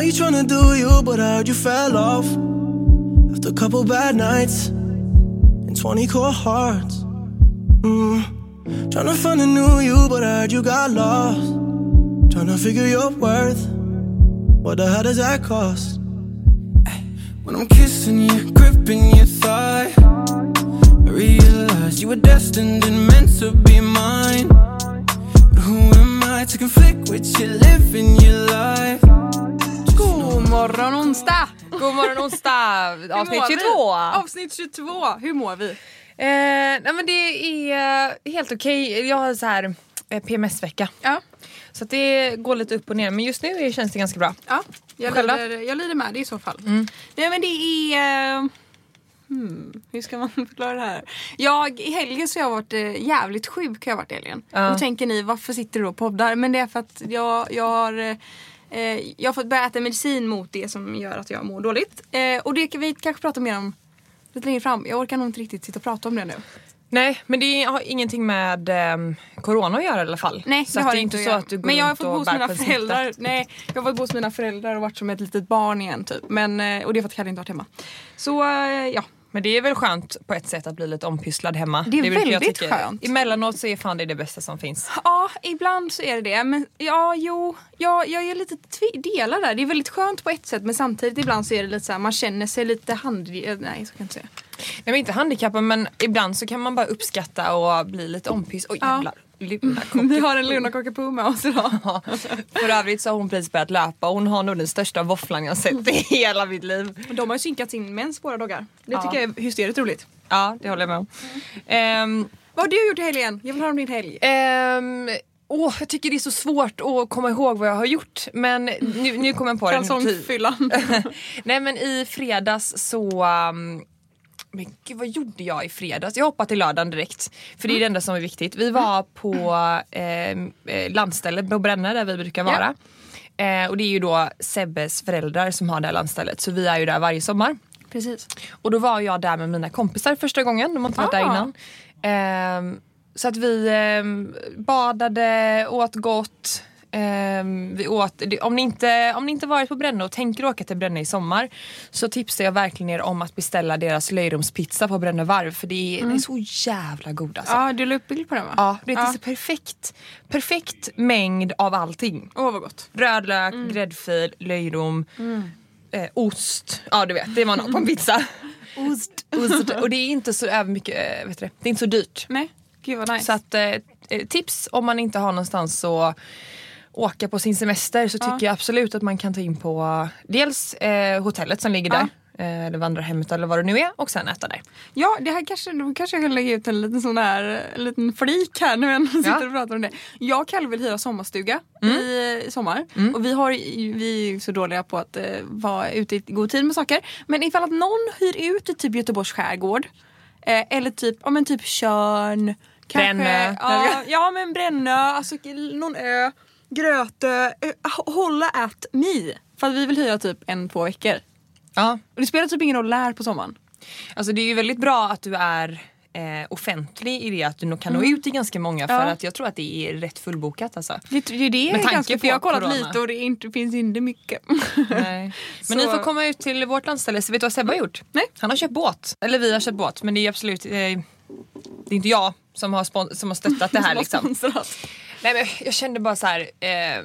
Know you tryna do you, but I heard you fell off after a couple bad nights and 20 cold hearts. Mm. Tryna find a new you, but I heard you got lost. Tryna figure your worth. What the hell does that cost? When I'm kissing you, gripping your thigh, I realized you were destined and meant to be mine. But who am I to conflict with you, living your life? God morgon onsdag! God morgon onsdag, avsnitt mår vi? 22. Avsnitt 22, hur mår vi? Eh, nej men det är eh, helt okej. Jag har så här eh, PMS-vecka. Ja, Så det går lite upp och ner men just nu känns det ganska bra. ja jag, Själv lider, jag lider med det i så fall. Mm. Nej men det är... eh, Hmm, hur ska man förklara det här? Jag, I helgen så har jag varit eh, jävligt sjuk. Har jag varit helgen. Ja. Då tänker ni varför sitter du och poddar? Men det är för att jag, jag har jag har fått börja äta medicin mot det som gör att jag mår dåligt. Eh, och det kan vi kanske prata mer om lite längre fram. Jag orkar nog inte riktigt sitta och prata om det nu. Nej men det har ingenting med ehm, corona att göra i alla fall. Nej, så det har det inte att göra. att du går Men jag har fått bo hos mina föräldrar. Nej, jag har varit hos mina föräldrar och varit som ett litet barn igen typ. Men, eh, och det är för att Kalle inte varit hemma. Så eh, ja. Men det är väl skönt på ett sätt att bli lite ompysslad hemma. Det är brukar jag väldigt tycka. skönt. Emellanåt så är fan det det bästa som finns. Ja, ibland så är det det. Men ja, jo. Ja, jag är lite delar där. Det är väldigt skönt på ett sätt men samtidigt ibland så är det lite så här, man känner sig lite hand... Nej, så kan jag inte säga. Nej men inte handikappad men ibland så kan man bara uppskatta och bli lite ompyss. Oj Ja. jävlar. Luna Vi har en Luna Cockapoo med oss idag. Ja. För övrigt så har hon precis börjat löpa hon har nog den största våfflan jag sett i hela mitt liv. De har ju synkat sin mens våra dagar. Det Ja. tycker jag är hysteriskt roligt. Ja det håller jag med om. Ehm, Vad har du gjort i helgen? Jag vill höra om din helg. ehm, åh, jag tycker det är så svårt att komma ihåg vad jag har gjort men nu, nu kommer jag på det. Kalsongfyllan. Nej men i fredags så um, men gud vad gjorde jag i fredags? Jag hoppade till lördagen direkt. För det är det enda som är viktigt. Vi var på eh, eh, landstället på Brännö där vi brukar vara. Eh, och det är ju då Sebbes föräldrar som har det här landstället. Så vi är ju där varje sommar. Precis. Och då var jag där med mina kompisar första gången. De har inte varit där Ah. innan. Ehm, så att vi ehm, badade, åt gott. Ehm, vi åt, om, ni inte, om ni inte varit på Brännö och tänker åka till Brännö i sommar så tipsar jag verkligen er om att beställa deras löjromspizza på Brännö varv för det är, den är så jävla god alltså. Ja, du la upp bild på den va? Ja, det är Ja. så perfekt, perfekt mängd av allting. Åh vad gott. Rödlök, gräddfil, löjrom, eh, ost. Ja du vet, det var något på en pizza. ost. ost. Och det är inte så över mycket, eh, vet du det, är inte så dyrt. Nej, gud vad nice. Så att eh, eh, tips om man inte har någonstans att åka på sin semester så tycker jag absolut att man kan ta in på dels eh, hotellet som ligger Ja. där. eh, Eller vandrarhemmet eller vad det nu är och sen äta där. Ja, det här kanske, då kanske jag kan lägga ut en liten sån här en liten flik här nu när jag sitter och pratar om det. Jag och Kalle vill hyra sommarstuga i eh, sommar. Och vi, har, vi är så dåliga på att eh, vara ute i god tid med saker. Men ifall att någon hyr ut i typ Göteborgs skärgård eh, eller typ, ja, men typ. Kanske, Brännö. Ja, ja men Brännö, alltså någon ö. Grötö, ö, hålla at me. För att vi vill hyra typ en, två veckor. Ja. Och det spelar typ ingen roll när på sommaren. Alltså det är ju väldigt bra att du är eh, offentlig i det att du nog kan nå ut till ganska många för Ja. att jag tror att det är rätt fullbokat alltså. Det, det, det är ganska, för jag har kollat corona. lite och det inte, finns inte mycket. Så- Men ni får komma ut till vårt landställe, så vet du vad Sebbe har gjort? Nej. Han har köpt båt. Eller vi har köpt båt men det är absolut eh, Det är inte jag som har, som har stöttat det här liksom. Nej men jag kände bara så här. Eh, eh,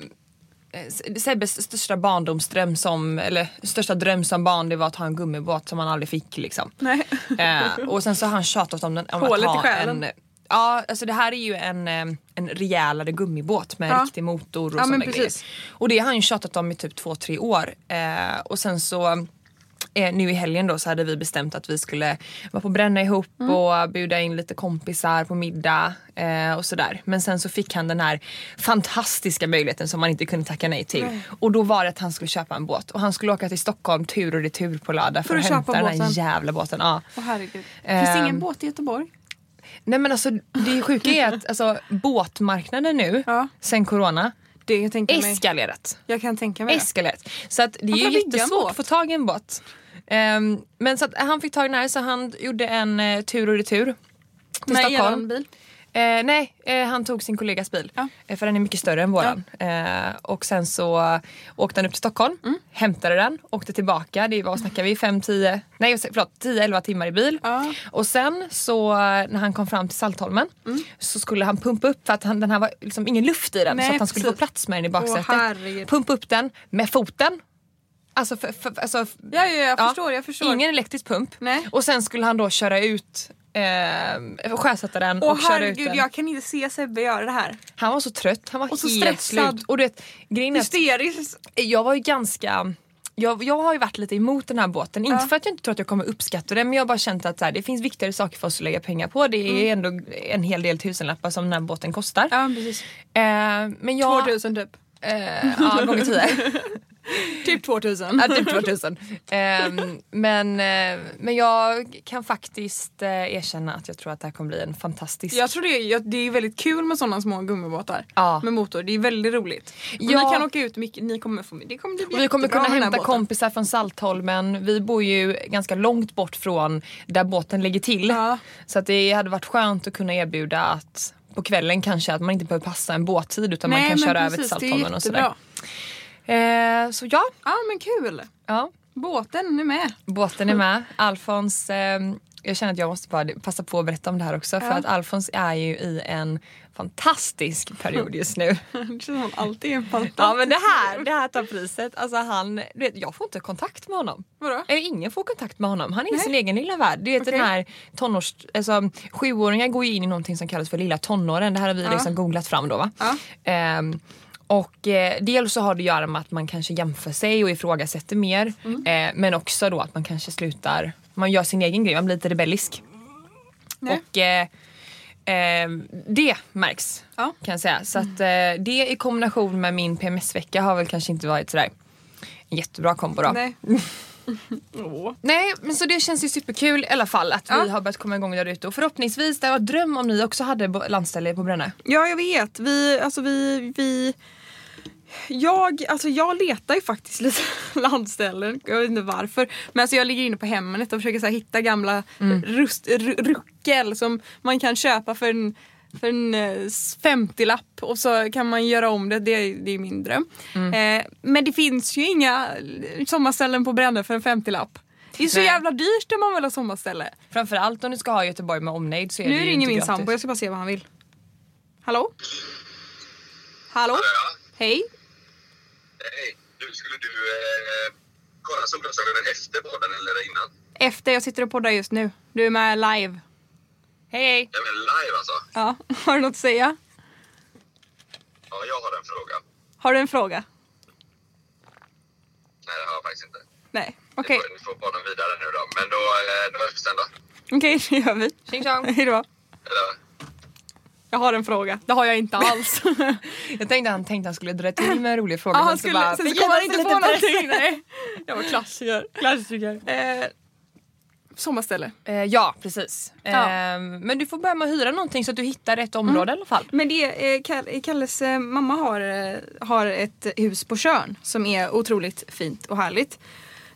Sebbes största barndomsdröm som, eller största dröm som barn det var att ha en gummibåt som han aldrig fick liksom. Nej. Eh, och sen så har han tjatat om, den, om Hålet att i ha själen. en Ja, alltså det här är ju en, eh, en rejälare gummibåt med Ja. riktig motor och Ja, sådana grejer. Och det har han ju tjatat om i typ två, tre år. Eh, och sen så nu i helgen då så hade vi bestämt att vi skulle vara på bränna ihop och bjuda in lite kompisar på middag eh, och sådär. Men sen så fick han den här fantastiska möjligheten som man inte kunde tacka nej till. Och då var det att han skulle köpa en båt och han skulle åka till Stockholm tur och retur på lördag för, För att att hämta den här jävla båten. Ja. Åh herregud. Finns det Ehm. ingen båt i Göteborg? Nej men alltså det sjuka är att alltså, båtmarknaden nu Ja. sen corona Det jag eskalerat. Jag kan tänka mig det. eskalerat. Så att det är ju jättesvårt att få tag i en båt. Ehm, men så att han fick tag i den här så han gjorde en eh, tur och retur till Med Stockholm. eran bil? Eh, nej, eh, han tog sin kollegas bil. Ja. För den är mycket större än våran. Eh, och sen så åkte han upp till Stockholm, Mm. hämtade den, åkte tillbaka. Det var, vad snackar vi, 5, 10, nej förlåt 10-11 timmar i bil. Ja. Och sen så när han kom fram till Saltholmen Mm. så skulle han pumpa upp för att han, den här var liksom ingen luft i den Nej, så att han skulle precis. få plats med den i Åh, baksätet. herregud. pumpa upp den med foten. Alltså, för, för, alltså Ja, ja, jag Ja. förstår. Jag förstår. Ingen elektrisk pump. Nej. Och sen skulle han då köra ut eh, sjösätta den Åh och köra ut herregud, den. jag kan inte se Sebbe göra det här. Han var så trött, han var Och så helt stressad. slut. Och du vet, grejen Hysteriskt. jag var ju ganska jag, jag har ju varit lite emot den här båten. Inte Ja. för att jag inte tror att jag kommer uppskatta den men jag har bara känt att så här, det finns viktigare saker för oss att lägga pengar på. Det är ändå en hel del tusenlappar som den här båten kostar. Ja precis. Eh, men jag... 2000 typ. Eh, ja, gånger tio. Typ 2000. Ja, typ 2000. Ehm, men, eh, men jag kan faktiskt eh, erkänna att jag tror att det här kommer bli en fantastisk... Jag tror det är, det är väldigt kul med sådana små gummibåtar. Ja. Med motor. Det är väldigt roligt. Och Ja. Ni kan åka ut mycket. Ni kommer få, det kommer bli Och vi kommer kunna hämta kompisar från Saltholmen. Vi bor ju ganska långt bort från där båten ligger till. Ja. Så att det hade varit skönt att kunna erbjuda att på kvällen kanske att man inte behöver passa en båttid utan Nej, man kan köra över till precis, Saltholmen och sådär. Eh, så ja, Ja men kul. ja, Båten är med. båten är med. Alfons, eh, jag känner att jag måste bara passa på att berätta om det här också för Ja. att Alfons är ju i en fantastisk period just nu. Det känns som alltid är en fantastisk Ja men det här, det här tar priset. Alltså han, du vet, jag får inte kontakt med honom. Vadå? Eh, Ingen får kontakt med honom. Han är i sin egen lilla värld. Du vet Okej. den här tonårs... Alltså, sjuåringar går ju in i någonting som kallas för lilla tonåren. Det här har vi Ja. liksom googlat fram då va. Ja. Ehm, och eh, dels så har det att göra med att man kanske jämför sig och ifrågasätter mer. Mm. Eh, men också då att man kanske slutar, man gör sin egen grej, man blir lite rebellisk. Nej. Och eh, eh, det märks Ja. kan jag säga. Så att eh, det i kombination med min PMS-vecka har väl kanske inte varit sådär en jättebra kombo då. Nej. Åh. Nej, men så det känns ju superkul i alla fall att vi Ja. har börjat komma igång där ute. Och förhoppningsvis, det var dröm om ni också hade landställe på Brännö. Ja jag vet. Vi, alltså vi, vi jag, alltså jag letar ju faktiskt lite landställen, jag vet inte varför. Men alltså jag ligger inne på Hemnet och försöker så hitta gamla rust, ru- ruckel som man kan köpa för en, för en eh, 50-lapp och så kan man göra om det, det, det är min dröm. Eh, men det finns ju inga sommarställen på Brännö för en 50-lapp. Det är så Nej. jävla dyrt om man vill ha sommarställe. Framförallt om du ska ha Göteborg med omnejd så är det Nu ju ringer inte min sambo, jag ska bara se vad han vill. Hallå? Hallå? Hej? Hej, du, skulle du eh, kolla solglasögonen efter podden eller innan? Efter, jag sitter och poddar just nu. Du är med live. Hej hej! Jag menar live alltså. Ja, har du något att säga? Ja, jag har en fråga. Har du en fråga? Nej, det har jag faktiskt inte. Nej, okej. får- Ni får podden vidare nu då. Men då, eh, då är vi bestämda. Okej, det gör vi. Tjing tjong! Hejdå. Eller? Jag har en fråga. Det har jag inte alls. Jag tänkte han tänkte han skulle dra till med en rolig fråga Ja, han så skulle, bara, sen så "Fick kom jag han inte press?" någonting. Nej. Jag var klassiker. klassiker. Eh, sommarställe. Eh, ja precis. Ja. Eh, men du får börja med att hyra någonting så att du hittar rätt område i alla fall. Men det, eh, Kall- Kalles eh, mamma har, eh, har ett hus på Tjörn som är otroligt fint och härligt.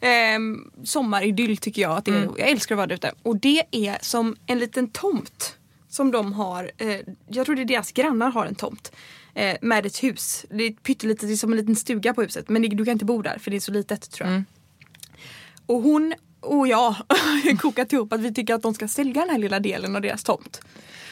Eh, sommaridyll tycker jag att det är. Mm. Jag älskar att vara där ute. Och det är som en liten tomt som de har. Eh, jag tror det är deras grannar har en tomt. Eh, med ett hus. Det är pyttelitet, det är som en liten stuga på huset. Men du kan inte bo där för det är så litet tror jag. Mm. Och hon och jag har kokat ihop att vi tycker att de ska sälja den här lilla delen av deras tomt.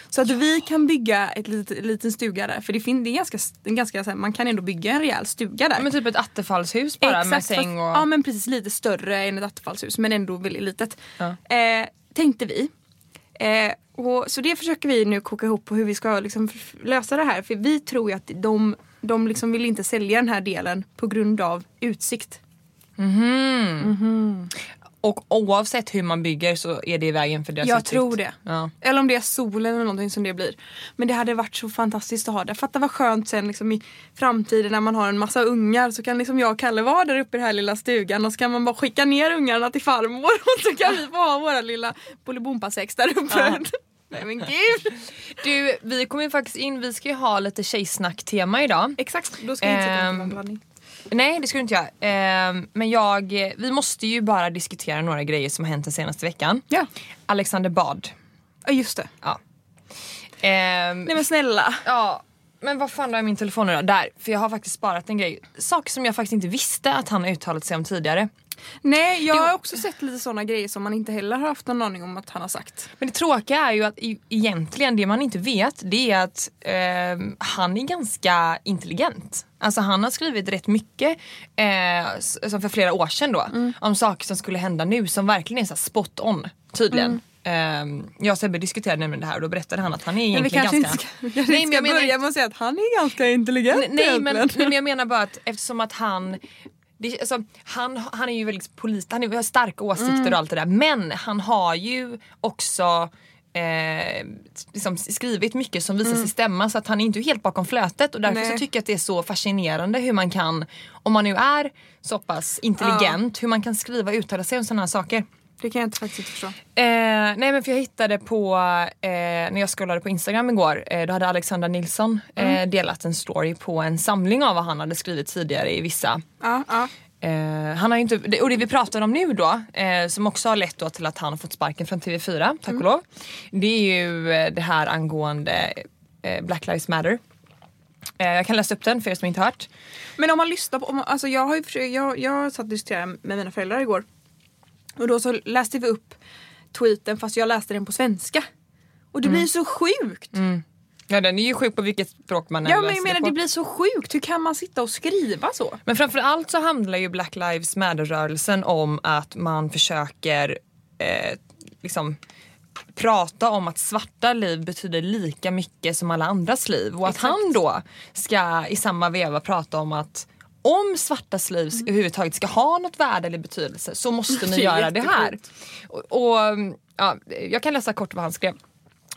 Så att vi kan bygga ett litet, liten stuga där. För det, fin- det är ganska, en ganska så här, man kan ändå bygga en rejäl stuga där. Men typ ett attefallshus bara med säng och... Ja men precis lite större än ett attefallshus men ändå väldigt litet. Ja. Eh, tänkte vi. Eh, och, så det försöker vi nu koka ihop på hur vi ska liksom lösa det här. För vi tror ju att de, de liksom vill inte sälja den här delen på grund av utsikt. Och oavsett hur man bygger så är det i vägen för deras Jag utsikt. tror det. Ja. Eller om det är solen eller någonting som det blir. Men det hade varit så fantastiskt att ha det. Fatta vad skönt sen liksom i framtiden när man har en massa ungar så kan liksom jag och Kalle vara där uppe i den här lilla stugan och så kan man bara skicka ner ungarna till farmor och så kan vi få ha våra lilla Bolibompa-sex där uppe. Ja. Nej men gud! Du, vi kommer ju faktiskt in, vi ska ju ha lite tjejsnack-tema idag. Exakt, då ska vi inte sätta Ehm, någon blandning. Nej det skulle inte göra. Ehm, men jag, vi måste ju bara diskutera några grejer som har hänt den senaste veckan. Ja. Alexander Bard. ja, just det. Ja. Ehm, Nej men snälla. Ja, men vad fan har jag min telefon nu då? Där, för jag har faktiskt sparat en grej. Saker som jag faktiskt inte visste att han har uttalat sig om tidigare. Nej jag har också sett lite sådana grejer som man inte heller har haft någon aning om att han har sagt. Men det tråkiga är ju att egentligen det man inte vet det är att ehm, han är ganska intelligent. Alltså han har skrivit rätt mycket, eh, som för flera år sedan då, om saker som skulle hända nu som verkligen är så spot on tydligen. Ehm, jag och Sebbe diskuterade nämligen det här och då berättade han att han är Men vi egentligen kanske ganska... inte ska, vi kanske Nej, men jag menar börja med att säga att han är ganska intelligent Nej, men, egentligen. nej men jag menar bara att eftersom att han det, alltså, han, han är ju väldigt polit, han har starka åsikter Mm. och allt det där men han har ju också eh, liksom skrivit mycket som visar sig stämma så att han är inte helt bakom flötet och därför Mm. Nej. så tycker jag att det är så fascinerande hur man kan, om man nu är så pass intelligent, hur man kan skriva och uttala sig om sådana här saker. Det kan jag inte faktiskt inte förstå. Eh, nej men för jag hittade på, eh, när jag scrollade på Instagram igår, eh, då hade Alexandra Nilsson eh, delat en story på en samling av vad han hade skrivit tidigare i vissa. Ja. Eh, han har inte, och det vi pratar om nu då, eh, som också har lett då till att han har fått sparken från TV4, tack och lov. Det är ju det här angående Black Lives Matter. Jag kan läsa upp den för er som inte hört. Men om man lyssnar på, om alltså jag har ju jag, jag satt och diskuterade med mina föräldrar igår. Och då så läste vi upp tweeten fast jag läste den på svenska. Och det blir så sjukt! Ja den är ju sjuk på vilket språk man än Ja men läser jag menar på. det blir så sjukt, hur kan man sitta och skriva så? Men framförallt så handlar ju Black Lives Matter-rörelsen om att man försöker eh, liksom prata om att svarta liv betyder lika mycket som alla andras liv och att Exakt. han då ska i samma veva prata om att om svartas liv Mm. överhuvudtaget ska ha något värde eller betydelse så måste ni göra det här. Och, och, ja, jag kan läsa kort vad han skrev.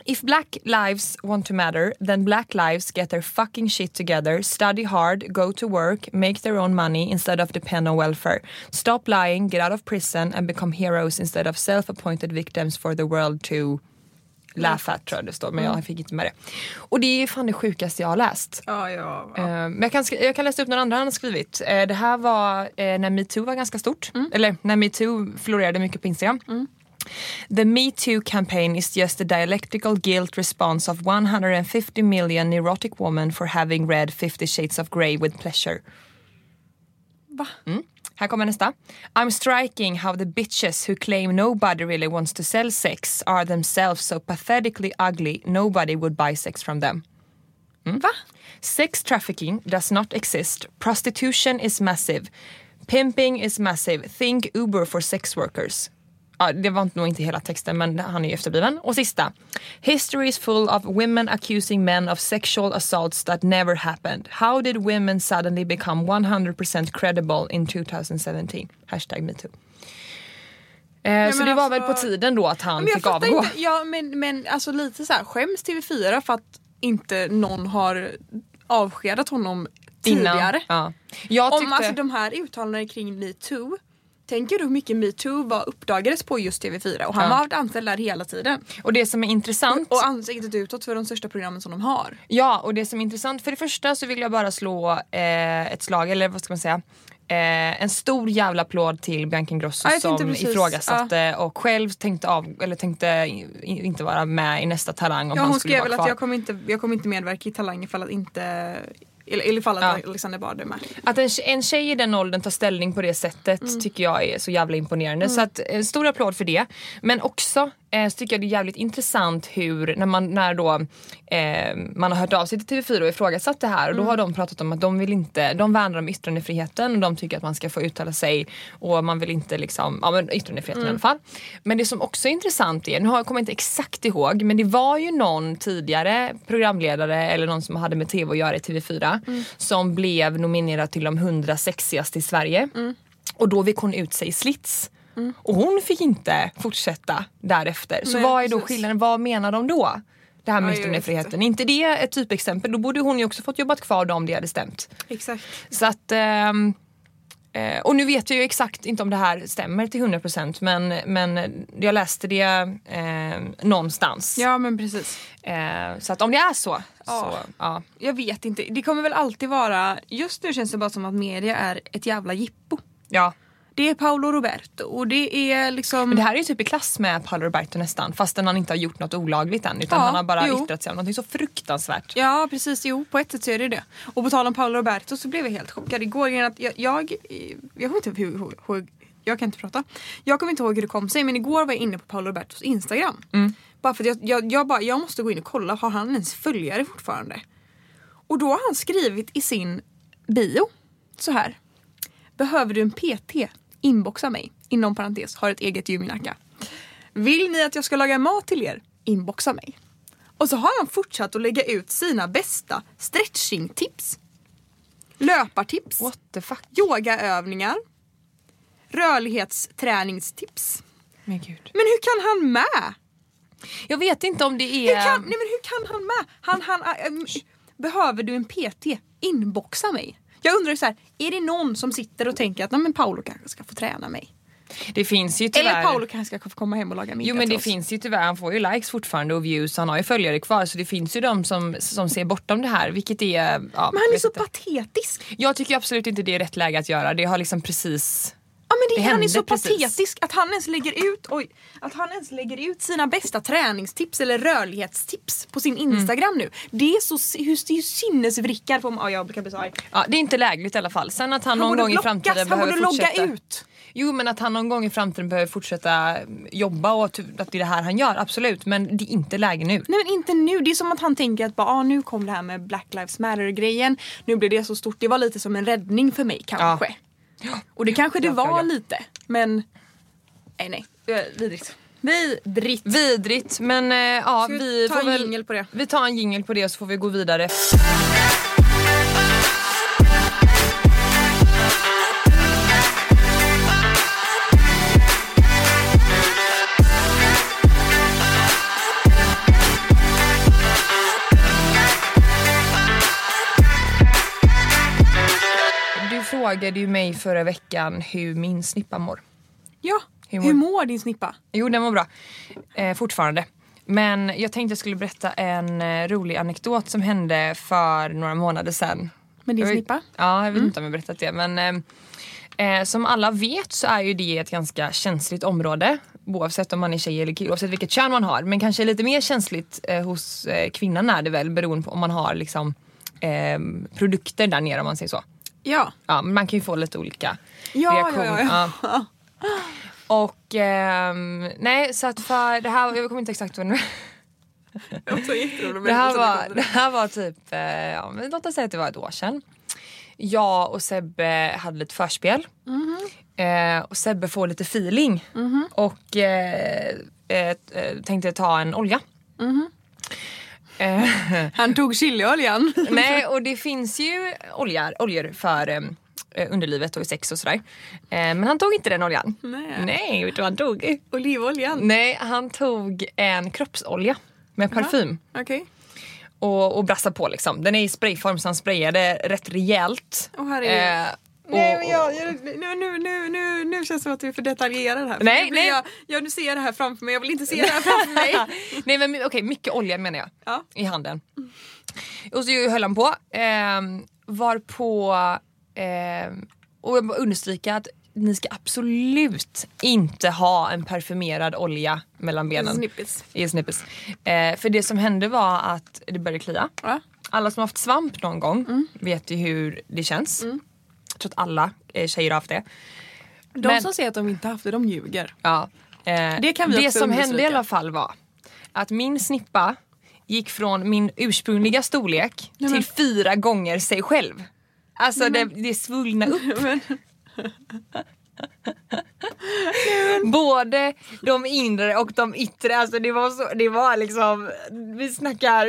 If black lives want to matter, then black lives get their fucking shit together, study hard, go to work, make their own money instead of depend on welfare. Stop lying, get out of prison and become heroes instead of self-appointed victims for the world to laugh at tror jag det står, men jag fick inte med det. Och det är ju fan det sjukaste jag har läst. Ja, ja. Eh, Men jag kan, jag kan läsa upp några andra han har skrivit. Eh, Det här var eh, när metoo var ganska stort. Eller när metoo florerade mycket på Instagram. The Me Too campaign is just a dialectical guilt response of 150 million neurotic women for having read 50 shades of grey with pleasure. Va? Här kommer nästa. I'm striking how the bitches who claim nobody really wants to sell sex are themselves so pathetically ugly nobody would buy sex from them. Mm. Va? Sex trafficking does not exist. Prostitution is massive. Pimping is massive. Think Uber for sex workers. Ja, det var nog inte hela texten men han är ju efterbliven. Och sista. History is full of women accusing men of sexual assaults that never happened. How did women suddenly become 100% credible in 2017? Hashtag metoo. Eh, så men det var väl alltså- på tiden då att han fick avgå. inte, ja men, men alltså lite så här, skäms TV4 för att inte någon har avskedat honom tidigare? Innan. Ja. Jag Om tyckte... alltså de här uttalandena kring metoo Tänker du hur mycket metoo var uppdagades på just TV4 och han Ja. har varit anställd där hela tiden. Och det som är intressant Och ansiktet utåt för de största programmen som de har. Ja, och det som är intressant, för det första så vill jag bara slå eh, ett slag, eller vad ska man säga, eh, en stor jävla applåd till Bianca Ingrosso Ja, tänkte som precis, ifrågasatte och själv tänkte, av, eller tänkte inte vara med i nästa Talang om Ja, han hon skulle skrev vara väl kvar. att jag kommer, inte, jag kommer inte medverka i Talang ifall att inte eller, eller ifall att Ja. Alexander Bard är med. Att en, en tjej i den åldern tar ställning på det sättet Mm. tycker jag är så jävla imponerande. Så att, en stor applåd för det. Men också eh, så tycker jag det är jävligt intressant hur när man, när då, eh, man har hört av sig till TV4 och ifrågasatt det här och Mm. då har de pratat om att de vill inte, de värnar om yttrandefriheten och de tycker att man ska få uttala sig och man vill inte liksom, ja men yttrandefriheten i Mm. alla fall. Men det som också är intressant är, nu har jag kommer inte exakt ihåg, men det var ju någon tidigare programledare eller någon som hade med TV att göra i TV4 Mm. som blev nominerad till de 100 sexigaste i Sverige. Och då fick hon ut sig i slits. Och hon fick inte fortsätta därefter. Så Nej, vad är då precis. skillnaden? Vad menar de då? Det här med Ja, yttrandefriheten. Är inte det ett typexempel? Då borde hon ju också fått jobbat kvar då om det hade stämt. Exakt. Så att... ehm, eh, och nu vet jag ju exakt inte om det här stämmer till 100% men, men jag läste det eh, någonstans. Ja men precis. Eh, så att om det är så, Ja. så ja. Jag vet inte. Det kommer väl alltid vara... Just nu känns det bara som att media är ett jävla jippo. ja. Det är Paolo Roberto och det är liksom... Men det här är ju typ i klass med Paolo Roberto nästan fastän han inte har gjort något olagligt än utan Ja, han har bara jo. yttrat sig om något så fruktansvärt. Ja precis, jo på ett sätt så är det det. Och på tal om Paolo Roberto så blev jag helt chockad igår. igen Att jag, jag, jag kommer inte ihåg hur, jag kan inte prata. Jag kommer inte ihåg hur det kom sig men igår var jag inne på Paolo Robertos Instagram. Bara för att jag, jag, jag, bara, jag måste gå in och kolla, har han ens följare fortfarande? Och då har han skrivit i sin bio så här. Behöver du en PT? Inboxa mig. Inom parentes, har ett eget gym i Nacka. Vill ni att jag ska laga mat till er? Inboxa mig. Och så har han fortsatt att lägga ut sina bästa stretchingtips. Löpartips. What the fuck? Yogaövningar. Rörlighetsträningstips. Men gud. Men hur kan han med? Jag vet inte om det Hur är... kan, nej men hur kan han med? Han, han, ähm, behöver du en PT? Inboxa mig. Jag undrar så här, är det någon som sitter och tänker att nej, men Paolo kanske ska få träna mig? Det finns ju tyvärr... Eller Paolo kanske ska få komma hem och laga middag Jo men det finns ju tyvärr, han får ju likes fortfarande och views, han har ju följare kvar så det finns ju de som, som ser bortom det här vilket är... Ja, Men han är så inte. patetisk. Jag tycker absolut inte det är rätt läge att göra, det har liksom precis... Ja men det, Det han är så precis. patetisk att han ens lägger ut oj, att han ens lägger ut sina bästa träningstips eller rörlighetstips på sin Mm. Instagram nu. Det är så hur, det är ju sinnesvrickar på ja, jag kan bli så arg. Ja, det är inte lägligt i alla fall. Sen att han, Han någon gång i blockas, framtiden han behöver borde logga fortsätta... ut. Jo men att han någon gång i framtiden behöver fortsätta jobba och att det är det här han gör, absolut. Men det är inte läge nu. Nej men inte nu. Det är som att han tänker att bara, ah, nu kom det här med Black Lives Matter grejen. Nu blir det så stort. Det var lite som en räddning för mig kanske. Och det kanske det ja, var ja. lite. Men nej nej. Är Vidrigt. Vidrigt. Vidrigt men eh, ja vi vi ta får en väl... jingle på det? Vi tar en jingel på det så får vi gå vidare. Du frågade ju mig förra veckan hur min snippa mår. Ja. Hur Hur mår- mår, din snippa? Jo, den var bra. Eh, fortfarande. Men jag tänkte jag skulle berätta en eh, rolig anekdot som hände för några månader sedan. Med din snippa? Ja, jag vet inte om jag berättat det. Men eh, eh, som alla vet så är ju det ett ganska känsligt område. Oavsett om man är tjej eller kille, oavsett vilket kön man har. Men kanske lite mer känsligt eh, hos eh, kvinnan är det väl beroende på om man har liksom eh, produkter där nere om man säger så. Ja. Ja, men man kan ju få lite olika Ja, reaktioner. ja, ja. Och ehm, nej, så att för det här, jag kommer inte exakt vad det här, var, det här var typ, eh, ja, men låt oss säga att det var ett år sedan. Jag och Sebbe hade lite förspel. Eh, och Sebbe får lite feeling. Och eh, eh, eh, tänkte ta en olja. Eh, Han tog chilioljan. Nej, och det finns ju oljor, oljor för eh, underlivet och sex och sådär. Eh, men han tog inte den oljan. Nej. Nej, vet du vad han tog? Olivoljan. Nej, han tog en kroppsolja med parfym. Okej. Och, och brassade på liksom. Den är i sprayform så han sprayade rätt rejält. Eh, och- Nej men jag, nu, nu, nu, nu, nu känns det som att du är för detaljerad här. För Nej, nu nej. Jag, jag, nu ser jag det här framför mig, jag vill inte se det här framför mig. Nej men okej, mycket olja menar jag. Ja. I handen. Och så höll han på. Eh, var på ehm, och jag vill understryka att ni ska absolut inte ha en parfymerad olja mellan benen. Snippets. I snippets. Eh, för det som hände var att det började klia. Ja. Alla som har haft svamp någon gång Mm. vet ju hur det känns. Jag tror att alla eh, tjejer har haft det. De Men- som säger att de inte haft det, de ljuger. Ja. Eh, Det kan vi det också som hände i alla fall var att min snippa gick från min ursprungliga storlek till fyra gånger sig själv. Alltså det, det svullna upp. Både de inre och de yttre. Alltså det var, så, det var liksom, vi snackar...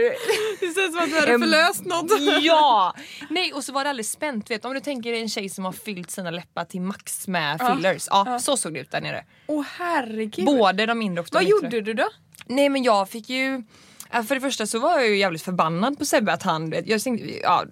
Det känns som att du hade förlöst något. Ja! Nej och så var det alldeles spänt. Vet, om du tänker dig en tjej som har fyllt sina läppar till max med fillers. Ja, så såg det ut där nere. Åh herregud. Både de inre och de Vad yttre. gjorde du då? Nej men jag fick ju... ja, För det första så var jag ju jävligt förbannad på Sebbe att han... Jag, tänkte, ja,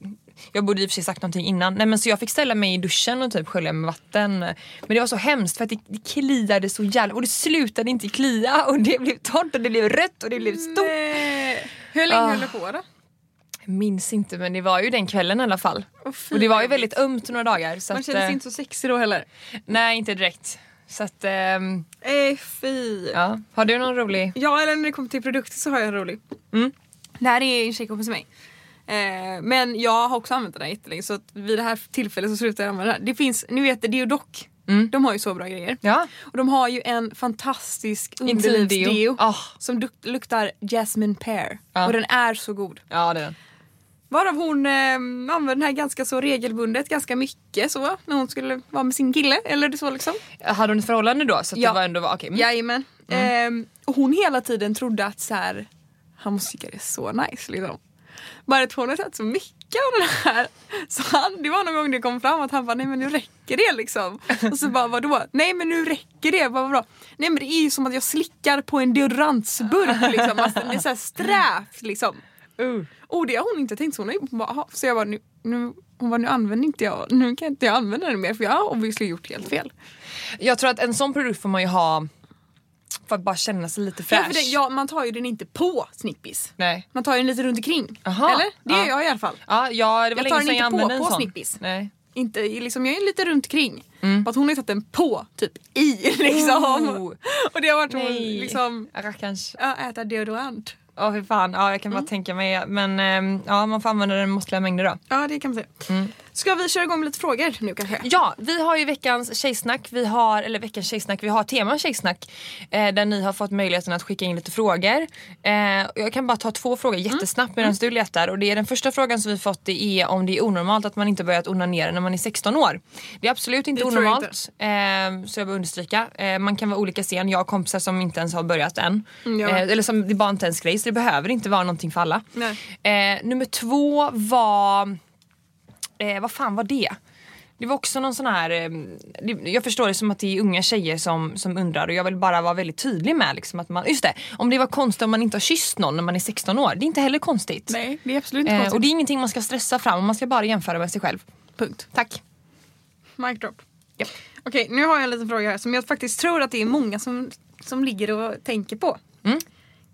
jag borde i och för sig sagt någonting innan. Nej, men så jag fick ställa mig i duschen och typ skölja med vatten. Men det var så hemskt för att det, det kliade så jävla... Och det slutade inte klia och det blev torrt och det blev rött och det blev stort. Nej. Hur länge Ah. höll du på då? Jag minns inte men det var ju den kvällen i alla fall. Fy, och det var ju väldigt ömt några dagar. Så Man att, kände sig eh, inte så sexig då heller. Nej inte direkt. Så att... ehm, Eh, fy. ja. Har du någon rolig? Ja, eller när det kommer till produkter så har jag en rolig. Mm. Det här är en tjejkompis till mig. Eh, men jag har också använt den här jättelänge så vid det här tillfället så slutar jag använda den. Det finns, ni vet Deodoc. Mm. De har ju så bra grejer. Ja. Och de har ju en fantastisk underlivsdeo Ah. som luk- luktar jasmine pear. Ja. Och den är så god. Ja det är den. Varav hon eh, använder den här ganska så regelbundet, ganska mycket så när hon skulle vara med sin kille. Eller så liksom. Hade hon ett förhållande då? Så att Ja. det var ändå okej. mm. Jajamän. Ehm, och hon hela tiden trodde att så här, han måste tycka det är så nice liksom. Hon har tagit så mycket av den här. Så han, det var någon gång det kom fram att han bara, nej men nu räcker det liksom. Och så bara, vadå? Nej men nu räcker det. Bara, vadå? Nej men det är ju som att jag slickar på en deodorantsburk liksom. Alltså, det är såhär strävt liksom. Uh. Och det har hon inte tänkt så. Hon har bara, "Aha." så jag bara, nu, nu, hon bara, nu använder inte jag, nu kan inte jag använda den mer för jag har obviously gjort helt fel. Jag tror att en sån produkt får man ju ha för att bara känna sig lite Ja, fräsch. för det, ja, man tar ju den inte på snippis. Nej. Man tar den lite runt omkring. Aha, Eller? Det ja. gör jag i alla fall. Ja, ja, det var Jag tar den inte på- på sån. snippis. Nej. Inte, liksom, jag är lite runt omkring. Mm. För att hon har ju tagit den på, typ i liksom. Oh. Och det har varit Nej. liksom, Rackarns. ja, äta deodorant. Ja fy fan, ja, jag kan Mm. bara tänka mig. Men ehm, ja, man får använda den måttliga mängder då. Ja det kan man säga. Mm. Ska vi köra igång med lite frågor nu kanske? Ja, vi har ju veckans tjejsnack, vi har, eller veckans tjejsnack, vi har tema tjejsnack eh, där ni har fått möjligheten att skicka in lite frågor. Eh, jag kan bara ta två frågor Mm. jättesnabbt medan du letar och det är den första frågan som vi fått det är om det är onormalt att man inte börjat onanera när man är 16 år. Det är absolut inte Det tror jag onormalt, eh, så jag vill understryka. Eh, man kan vara olika sen, jag har kompisar som inte ens har börjat än. Mm, jag eh, eller som det är bara inte ens grej så det behöver inte vara någonting för alla. Nej. Eh, nummer två var eh, vad fan var det? Det var också någon sån här, eh, jag förstår det som att det är unga tjejer som, som undrar och jag vill bara vara väldigt tydlig med liksom att man, just det, om det var konstigt om man inte har kysst någon när man är 16 år, det är inte heller konstigt. Nej det är absolut inte Eh, konstigt. och det är ingenting man ska stressa fram, man ska bara jämföra med sig själv. Punkt. Tack. Mic drop. Okej nu har jag en liten fråga här som jag faktiskt tror att det är många som, som ligger och tänker på. Mm.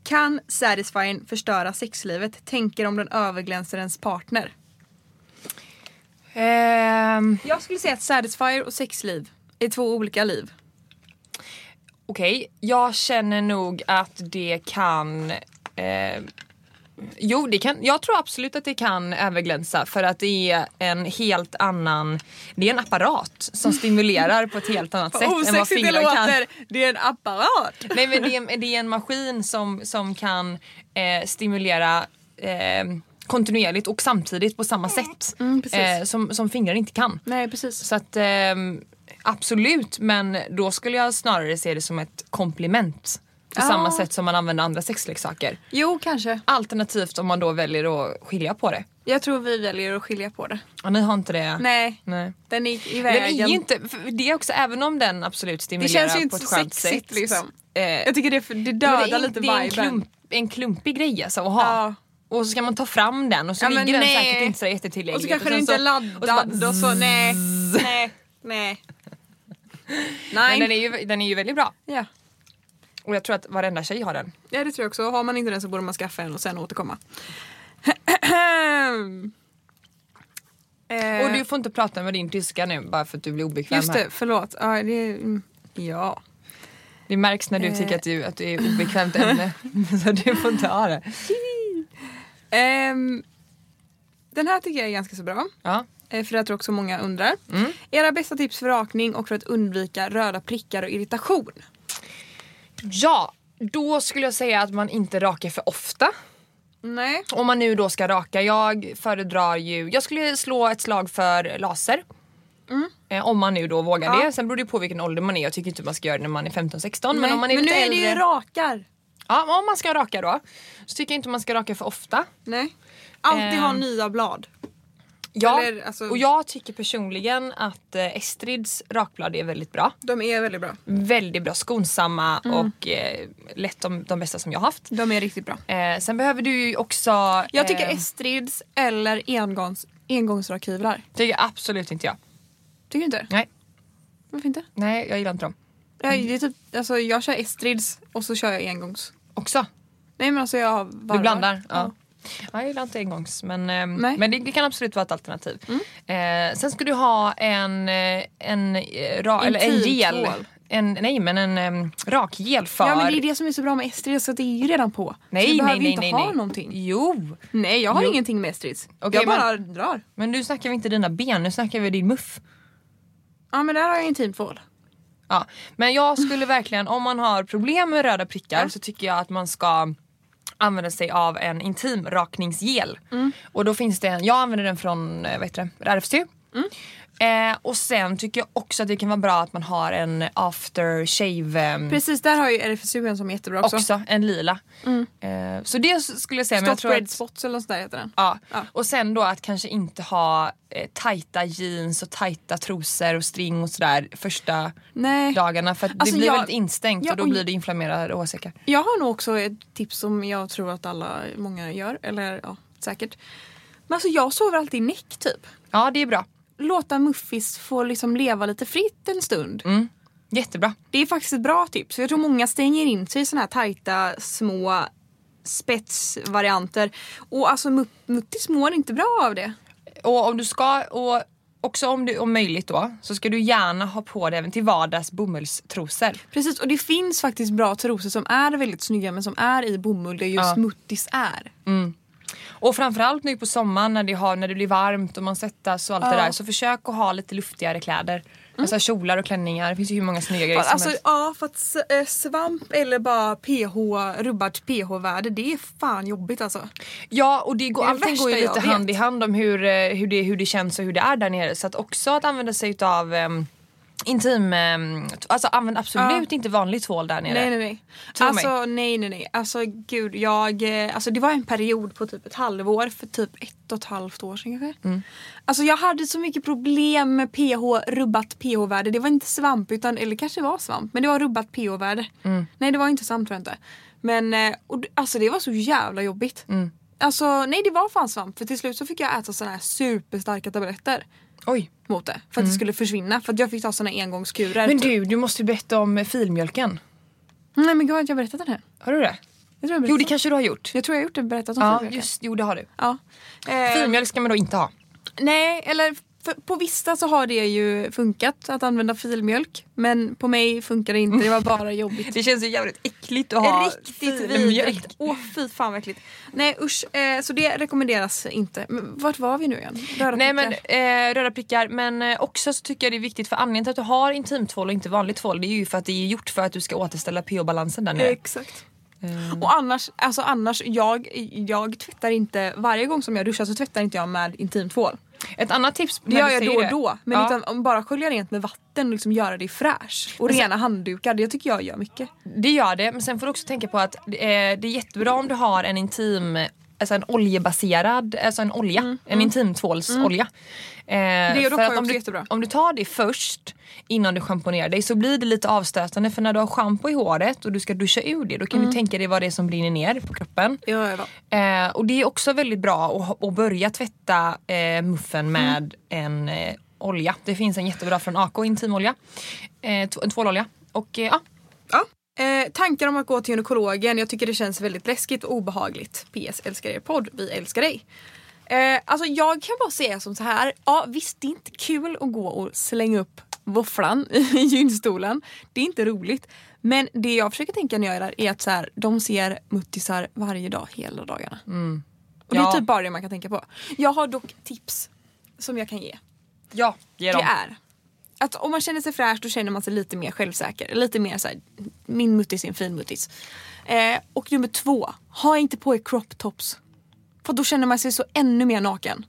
Kan Satisfying förstöra sexlivet? Tänker om den överglänser ens partner. Ehm, Jag skulle säga att Satisfyer och sexliv är två olika liv. Okej, jag känner nog att det kan eh, Jo, det kan, jag tror absolut att det kan överglänsa för att det är en helt annan, det är en apparat som stimulerar på ett helt annat sätt än vad det fingrar kan. låter! Det är en apparat! Nej men det är, det är en maskin som, som kan eh, stimulera eh, kontinuerligt och samtidigt på samma sätt Mm, eh, som, som fingrar inte kan. Nej precis. Så att ehm, absolut, men då skulle jag snarare se det som ett komplement. På Ja. samma sätt som man använder andra sexleksaker. Jo kanske. Alternativt om man då väljer att skilja på det. Jag tror vi väljer att skilja på det. Och ni har inte det? Nej, Nej. den är i Den vägen. är ju inte, det är också, även om den absolut det stimulerar känns ju inte på ett så skönt sexigt sätt. liksom. eh, Jag tycker det, är för- det dödar det är, lite det är en, viben. klump, en klumpig grej alltså att ha. Ja. Och så ska man ta fram den och så Ja, ligger den nej. säkert inte så jättetillgängligt. Och så kanske den inte är så- och så bara laddad och så, nej. Nej. Nej. Men den Nej. är, ju, den är ju väldigt bra. Ja. Och jag tror att varenda tjej har den. ja, det tror jag också. Har man inte den så borde man skaffa en och sen återkomma. Eh, Och du får inte prata med din tyska nu bara för att du blir obekväm Just här. det, förlåt. Ja, det, mm, ja. Det märks när du Eh. tycker att du, att du är obekvämt ämne. så du får inte ha det. Ehm, den här tycker jag är ganska så bra. Ja. Eh, För jag tror också många undrar. Mm. Era bästa tips för rakning och för att undvika röda prickar och irritation? ja, då skulle jag säga att man inte rakar för ofta. Nej. Om man nu då ska raka. Jag föredrar ju, jag skulle slå ett slag för laser. Eh, om man nu då vågar Ja. det. Sen beror det på vilken ålder man är. Jag tycker inte man ska göra det när man är 15-16. Men om man är men nu lite är det äldre. ju rakar. Ja, om man ska raka då. Så tycker jag inte man ska raka för ofta. Nej. Alltid ha Ehm. nya blad. Ja, Eller, alltså- och jag tycker personligen att eh, Estrids rakblad är väldigt bra. De är väldigt bra. Väldigt bra, skonsamma Mm. och eh, lätt de, de bästa som jag haft. De är riktigt bra. Eh, sen behöver du ju också... Jag tycker eh, Estrids eller engångs, engångsrakhyvlar. tycker absolut inte jag. Tycker du inte? Nej, Varför inte? nej jag gillar inte dem. Jag, det är typ, alltså, jag kör Estrids och så kör jag engångs. Också. Nej men alltså jag varvar. Du blandar? Ja. Ja, jag gillar inte engångs men, eh, Nej. Mm. men det, kan absolut vara ett alternativ. Eh, sen ska du ha en, eh, en, eh, ra, eller en gel. En, nej men en um, rakgel för... Ja men det är det som är så bra med Estrids så att det är ju redan på. så nej, du nej, behöver nej, inte nej, ha nej. någonting. Jo! Nej jag har Jo. ingenting med Estrids. Okej, jag bara drar. Men nu snackar vi inte dina ben, nu snackar vi din muff. Ja men där har jag intimtvål. Ja, men jag skulle verkligen, om man har problem med röda prickar så tycker jag att man ska använda sig av en intimrakningsgel. Och då finns det en, jag använder den från eh, vad heter det, RFSU. Eh, och sen tycker jag också att det kan vara bra att man har en after shave ehm, Precis där har ju RFSU en som är jättebra också. också, en lila. Eh, så det skulle jag säga. men jag Stop tror red att, spots eller något sånt där heter den. Ja. Ja. Och sen då att kanske inte ha eh, tajta jeans och tajta trosor och string och sådär första Nej. dagarna för att Alltså, det blir jag- väldigt instängt Ja, och då och- blir det inflammerade åsäckar. Jag har nog också ett tips som jag tror att alla, många gör. Eller ja, säkert. Men alltså jag sover alltid i näck typ. Ja det är bra. Låta muffis få liksom leva lite fritt en stund. Jättebra. Det är faktiskt ett bra tips. Jag tror många stänger in sig i såna här tajta små spetsvarianter. Och alltså mut- muttis mår inte bra av det. Och om du ska, och också om det om möjligt då, så ska du gärna ha på dig även till vardags bomullstrosor. Precis och det finns faktiskt bra trosor som är väldigt snygga men som är i bomull där just Ja. muttis är. Och framförallt nu på sommaren när det, har, när det blir varmt och man svettas och allt det där så försök att ha lite luftigare kläder. Alltså kjolar och klänningar, det finns ju hur många snygga grejer som Alltså, helst. ja, för att eh, svamp eller bara pH, rubbat pH-värde, det är fan jobbigt alltså. Ja och det går, Det allting går ju lite hand i hand om hur, eh, hur, det, hur det känns och hur det är där nere. Så att också att använda sig utav um, intim, um, alltså använd absolut inte vanlig tvål där nere. Nej nej nej. Alltså nej nej nej. Alltså gud jag, eh, alltså det var en period på typ ett halvår för typ ett och ett halvt år sedan kanske. Mm. Alltså jag hade så mycket problem med pH, rubbat pH-värde. Det var inte svamp utan, eller kanske var svamp, men det var rubbat pH-värde. Mm. Nej det var inte svamp tror jag inte. Men eh, och, alltså det var så jävla jobbigt. Mm. Alltså nej det var fan svamp för till slut så fick jag äta såna här superstarka tabletter Oj. mot det. För att det skulle försvinna. För att jag fick ta såna engångskurer. Mm. Men du, du måste ju berätta om filmjölken. Nej men gud har jag berättat den här? Har du det? Jag tror jag, Jo det berättat. kanske du har gjort. jag tror jag har gjort det, berättat om Ja filmjölken. just, jo det har du. Ja. Eh, Filmjölk ska man då inte ha. nej, eller på vissa så har det ju funkat att använda filmjölk. Men på mig funkar det inte, det var bara jobbigt. Det känns ju jävligt äckligt att ha Riktigt vidrigt. Åh fy fan vad äckligt. Nej usch, eh, så det rekommenderas inte. Men vart var vi nu igen? Röda Nej men prickar. eh, röda prickar men eh, också så tycker jag det är viktigt för anledningen till att du har intimtvål och inte vanlig tvål det är ju för att det är gjort för att du ska återställa pH-balansen där nere. Exakt. Och annars, alltså annars jag, jag tvättar inte, varje gång som jag duschar så tvättar inte jag med intimtvål. Ett annat tips Det gör jag då och det. då. Men ja, utan, om bara skölja rent med vatten och liksom göra det fräsch. Och rena handdukar, det tycker jag gör mycket. Det gör det men sen får du också tänka på att eh, det är jättebra om du har en intim Alltså en oljebaserad, alltså en olja, en intimtvålsolja. Eh, Mm. Det är dock för att också om du, jättebra. Om du tar det först innan du schamponerar dig så blir det lite avstötande för när du har schampo i håret och du ska duscha ur det då kan Mm. du tänka dig vad det är som brinner ner på kroppen. Ja, ja. Eh, och det är också väldigt bra att, att börja tvätta eh, muffen med en eh, olja. Det finns en jättebra från AK, intimolja. Eh, en tvålolja. Och eh, ja, Ja. Eh, tankar om att gå till gynekologen. Jag tycker det känns väldigt läskigt och obehagligt. PS älskar er podd. Vi älskar dig. Eh, alltså jag kan bara säga som så här. Ja visst det är inte kul att gå och slänga upp våfflan i gynstolen. Det är inte roligt. Men det jag försöker tänka när jag är där är att så här, de ser muttisar varje dag hela dagarna. Och det Ja. är typ bara det man kan tänka på. Jag har dock tips som jag kan ge. ja ge Det dem. är att om man känner sig fräsch då känner man sig lite mer självsäker. Lite mer såhär, min muttis är en fin muttis. Eh, och nummer två, ha inte på er crop tops. För då känner man sig så ännu mer naken.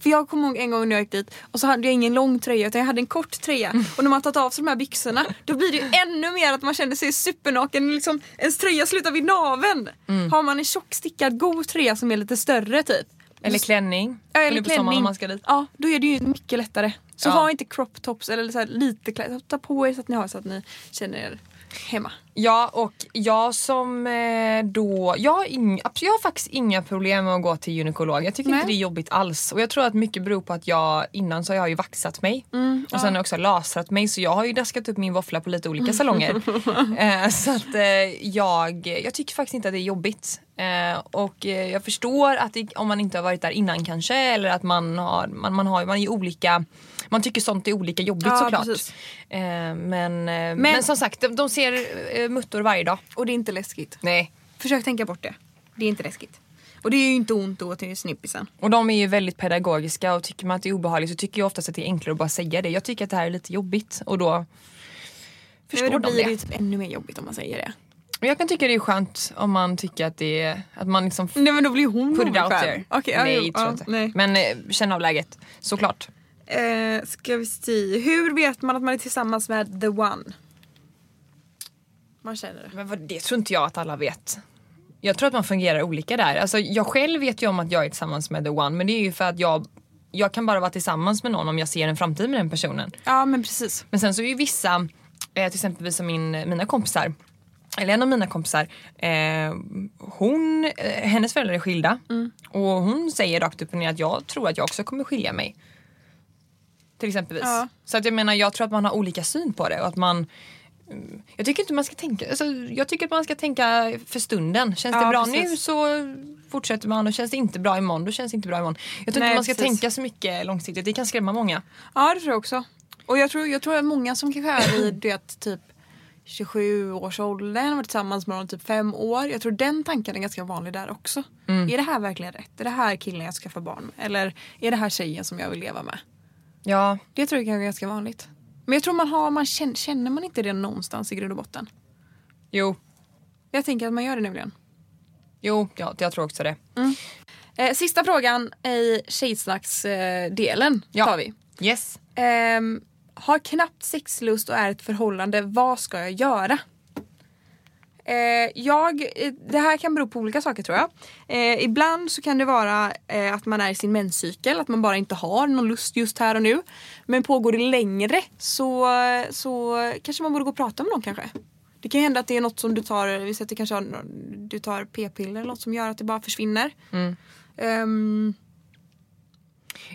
För jag kommer ihåg en gång när jag gick dit och så hade jag ingen lång tröja utan jag hade en kort tröja. Och när man tagit av sig de här byxorna då blir det ju ännu mer att man känner sig supernaken. Liksom, ens tröja slutar vid naveln. Har man en tjock stickad god tröja som är lite större typ. Eller klänning. Ja, eller klänning. man ska dit. Ja, då är det ju mycket lättare. Så Ja. ha inte crop tops eller så lite kläder. Ta på er så att ni har så att ni känner er hemma. Ja och jag som eh, då, jag har, ing, jag har faktiskt inga problem med att gå till gynekolog. Jag tycker Nej. inte det är jobbigt alls. Och jag tror att mycket beror på att jag innan så har jag ju vaxat mig. Mm, och sen har jag också lasrat mig så jag har ju daskat upp min våffla på lite olika salonger. eh, så att eh, jag, jag tycker faktiskt inte att det är jobbigt. Eh, och eh, jag förstår att det, om man inte har varit där innan kanske eller att man har, man, man har man är olika man tycker sånt är olika jobbigt Ja, såklart. Eh, men, eh, men, som sagt, de, de ser eh, muttor varje dag. Och det är inte läskigt. Nej. Försök tänka bort det. Det är inte läskigt. Och det är ju inte ont att gå till snippisen. Och de är ju väldigt pedagogiska och tycker man att det är obehagligt så tycker jag oftast att det är enklare att bara säga det. Jag tycker att det här är lite jobbigt och då förstår då de blir det. det typ ännu mer jobbigt om man säger det. Jag kan tycka det är skönt om man tycker att det är, att man liksom Nej men då blir hon put it out there. Ja, nej, jo, tror ja, jag inte. nej. Men eh, känn av läget, såklart. Eh, ska vi se. Hur vet man att man är tillsammans med the one? Man känner det. Men vad, det tror inte jag att alla vet. Jag tror att man fungerar olika där. Alltså, jag själv vet ju om att jag är tillsammans med the one men det är ju för att jag jag kan bara vara tillsammans med någon om jag ser en framtid med den personen. Ja men precis. Men sen så är ju vissa, eh, till exempel som min, mina kompisar, eller en av mina kompisar, eh, hon, eh, hennes föräldrar är skilda och hon säger rakt upp och ner att jag tror att jag också kommer skilja mig. Till exempelvis. Ja. Så att jag menar jag tror att man har olika syn på det och att man mm, jag tycker inte man ska tänka, alltså, jag tycker att man ska tänka för stunden. Känns det Ja, bra precis. nu så fortsätter man och känns det inte bra imorgon då känns det inte bra imorgon. Jag tror Nej, inte man ska precis. tänka så mycket långsiktigt, det kan skrämma många. Ja det tror jag också. Och jag tror, jag tror att många som kanske är i det typ 27 års åldern varit tillsammans med någon typ fem år. Jag tror den tanken är ganska vanlig där också. Är det här verkligen rätt? Är det här killen jag ska skaffa barn med? Eller är det här tjejen som jag vill leva med? Ja, Det tror jag är ganska vanligt. Men jag tror man har, man känner, känner man inte det någonstans i grund och botten? jo, Jag tänker att man gör det nämligen. jo, ja, jag tror också det. Eh, sista frågan i tjejsnacksdelen Ja. tar vi. Yes. Ehm, har knappt sexlust och är ett förhållande, vad ska jag göra? Eh, jag, eh, det här kan bero på olika saker tror jag. Eh, ibland så kan det vara eh, att man är i sin menscykel, att man bara inte har någon lust just här och nu. Men pågår det längre så, så kanske man borde gå och prata med någon kanske. Det kan hända att det är något som du tar, vi säger att det kanske har, du tar p-piller eller något som gör att det bara försvinner. Ehm,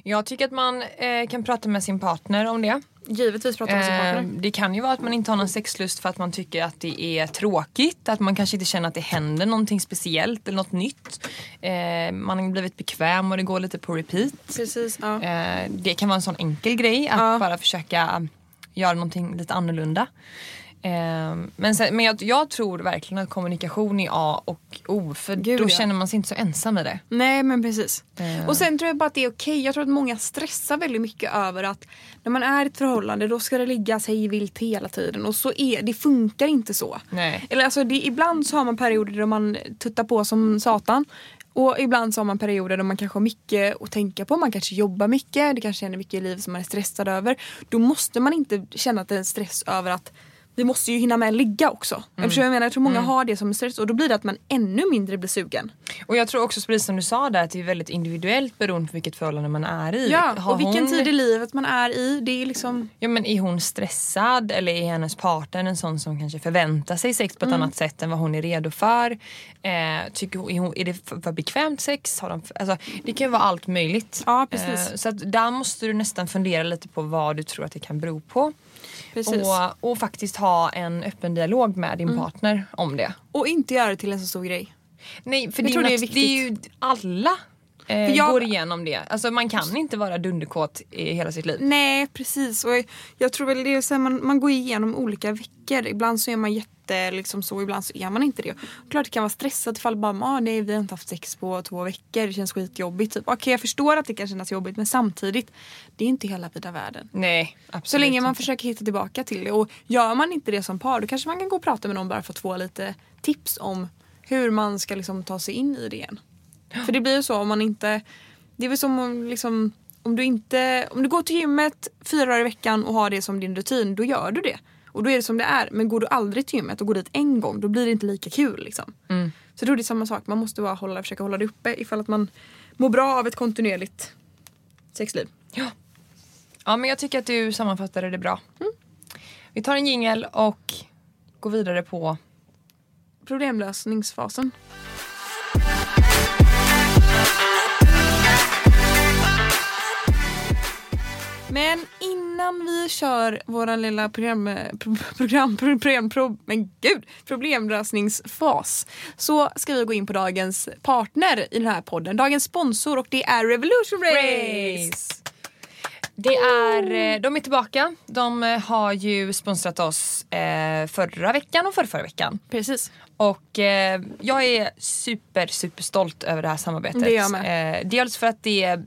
Jag tycker att man eh, kan prata med sin partner om det. givetvis prata med sin Eh, partner. det kan ju vara att man inte har någon sexlust för att man tycker att det är tråkigt. Att man kanske inte känner att det händer någonting speciellt eller något nytt. Eh, man har blivit bekväm och det går lite på repeat. Precis, ja. Eh, det kan vara en sån enkel grej att Ja. bara försöka göra någonting lite annorlunda. Eh, men sen, men jag, jag tror verkligen att kommunikation är A och O för Gud, då ja. känner man sig inte så ensam i det. Nej men precis. Eh. Och sen tror jag bara att det är okej. Jag tror att många stressar väldigt mycket över att när man är i ett förhållande då ska det ligga sig vilt hela tiden. Och så är det funkar inte så. Nej. Eller alltså det, ibland så har man perioder då man tuttar på som satan. Och ibland så har man perioder då man kanske har mycket att tänka på. Man kanske jobbar mycket. Det kanske är mycket i livet som man är stressad över. Då måste man inte känna att det är en stress över att vi måste ju hinna med ligga också. Vad jag menar? Jag tror många har det som stress och då blir det att man ännu mindre blir sugen. Och jag tror också precis som du sa där att det är väldigt individuellt beroende på vilket förhållande man är i. Ja, Har och vilken hon- tid i livet man är i. Det är liksom... Ja men är hon stressad eller är hennes partner en sån som kanske förväntar sig sex på ett Mm. annat sätt än vad hon är redo för? Eh, tycker hon, är, hon, är det för, för bekvämt sex? Har de, för- alltså, det kan ju vara allt möjligt. Ja, precis. så att där måste du nästan fundera lite på vad du tror att det kan bero på. Och, Och, och faktiskt ha en öppen dialog med Mm. din partner om det. inte göra det till en så stor grej. Nej för Jag det är, det är det är ju alla eh, jag- går igenom det. Alltså man kan inte vara dunderkåt i hela sitt liv. Nej precis. Och jag tror väl det är så här, man, man går igenom olika veckor. Ibland så är man jätte liksom så, ibland så är man inte det. Klart det kan vara stressat ifall bara, ah, nej vi har inte haft sex på två veckor, det känns skitjobbigt. Typ. Okej jag förstår att det kan kännas jobbigt men samtidigt, det är inte hela vida världen. Nej absolut Så länge man inte. försöker hitta tillbaka till det. Och gör man inte det som par då kanske man kan gå och prata med någon bara för att få lite tips om hur man ska liksom ta sig in i det igen. För det blir ju så om man inte... Det är väl som om liksom, om du, inte, om du går till gymmet fyra dagar i veckan och har det som din rutin, då gör du det. Och då är det som det är. Men går du aldrig till gymmet och går dit en gång, då blir det inte lika kul. Liksom. Så då är det samma sak. Man måste bara hålla, försöka hålla det uppe ifall att man mår bra av ett kontinuerligt sexliv. Ja. ja, men jag tycker att du sammanfattade det bra. Vi tar en jingel och går vidare på... Problemlösningsfasen. Innan vi kör våran lilla program, pro, program, pro, program, pro, men gud, problemlösningsfas så ska vi gå in på dagens partner i den här podden. Dagens sponsor och det är Revolution Race. Det är, eh, de är tillbaka. De eh, har ju sponsrat oss eh, förra veckan och förra, veckan. Precis. Och jag är super, super stolt över det här samarbetet. Det är jag med. Dels för att det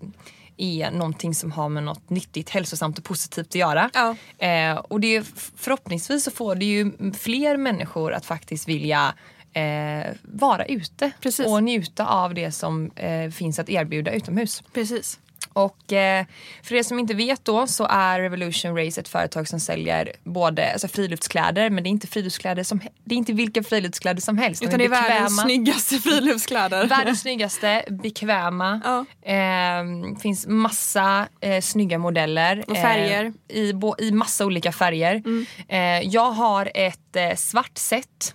är någonting som har med något nyttigt, hälsosamt och positivt att göra. Ja. Eh, och det förhoppningsvis så får det ju fler människor att faktiskt vilja eh, vara ute Precis. och njuta av det som eh, finns att erbjuda utomhus. Precis. Och eh, för er som inte vet då så är Revolution Race ett företag som säljer både alltså friluftskläder men det är inte friluftskläder som det är inte vilka friluftskläder som helst. De Utan det är världens bekväma. snyggaste friluftskläder. Världens snyggaste, bekväma. Ja. Eh, finns massa eh, snygga modeller. Och färger. Mm. Eh, i, bo, I massa olika färger. Eh, jag har ett eh, svart set.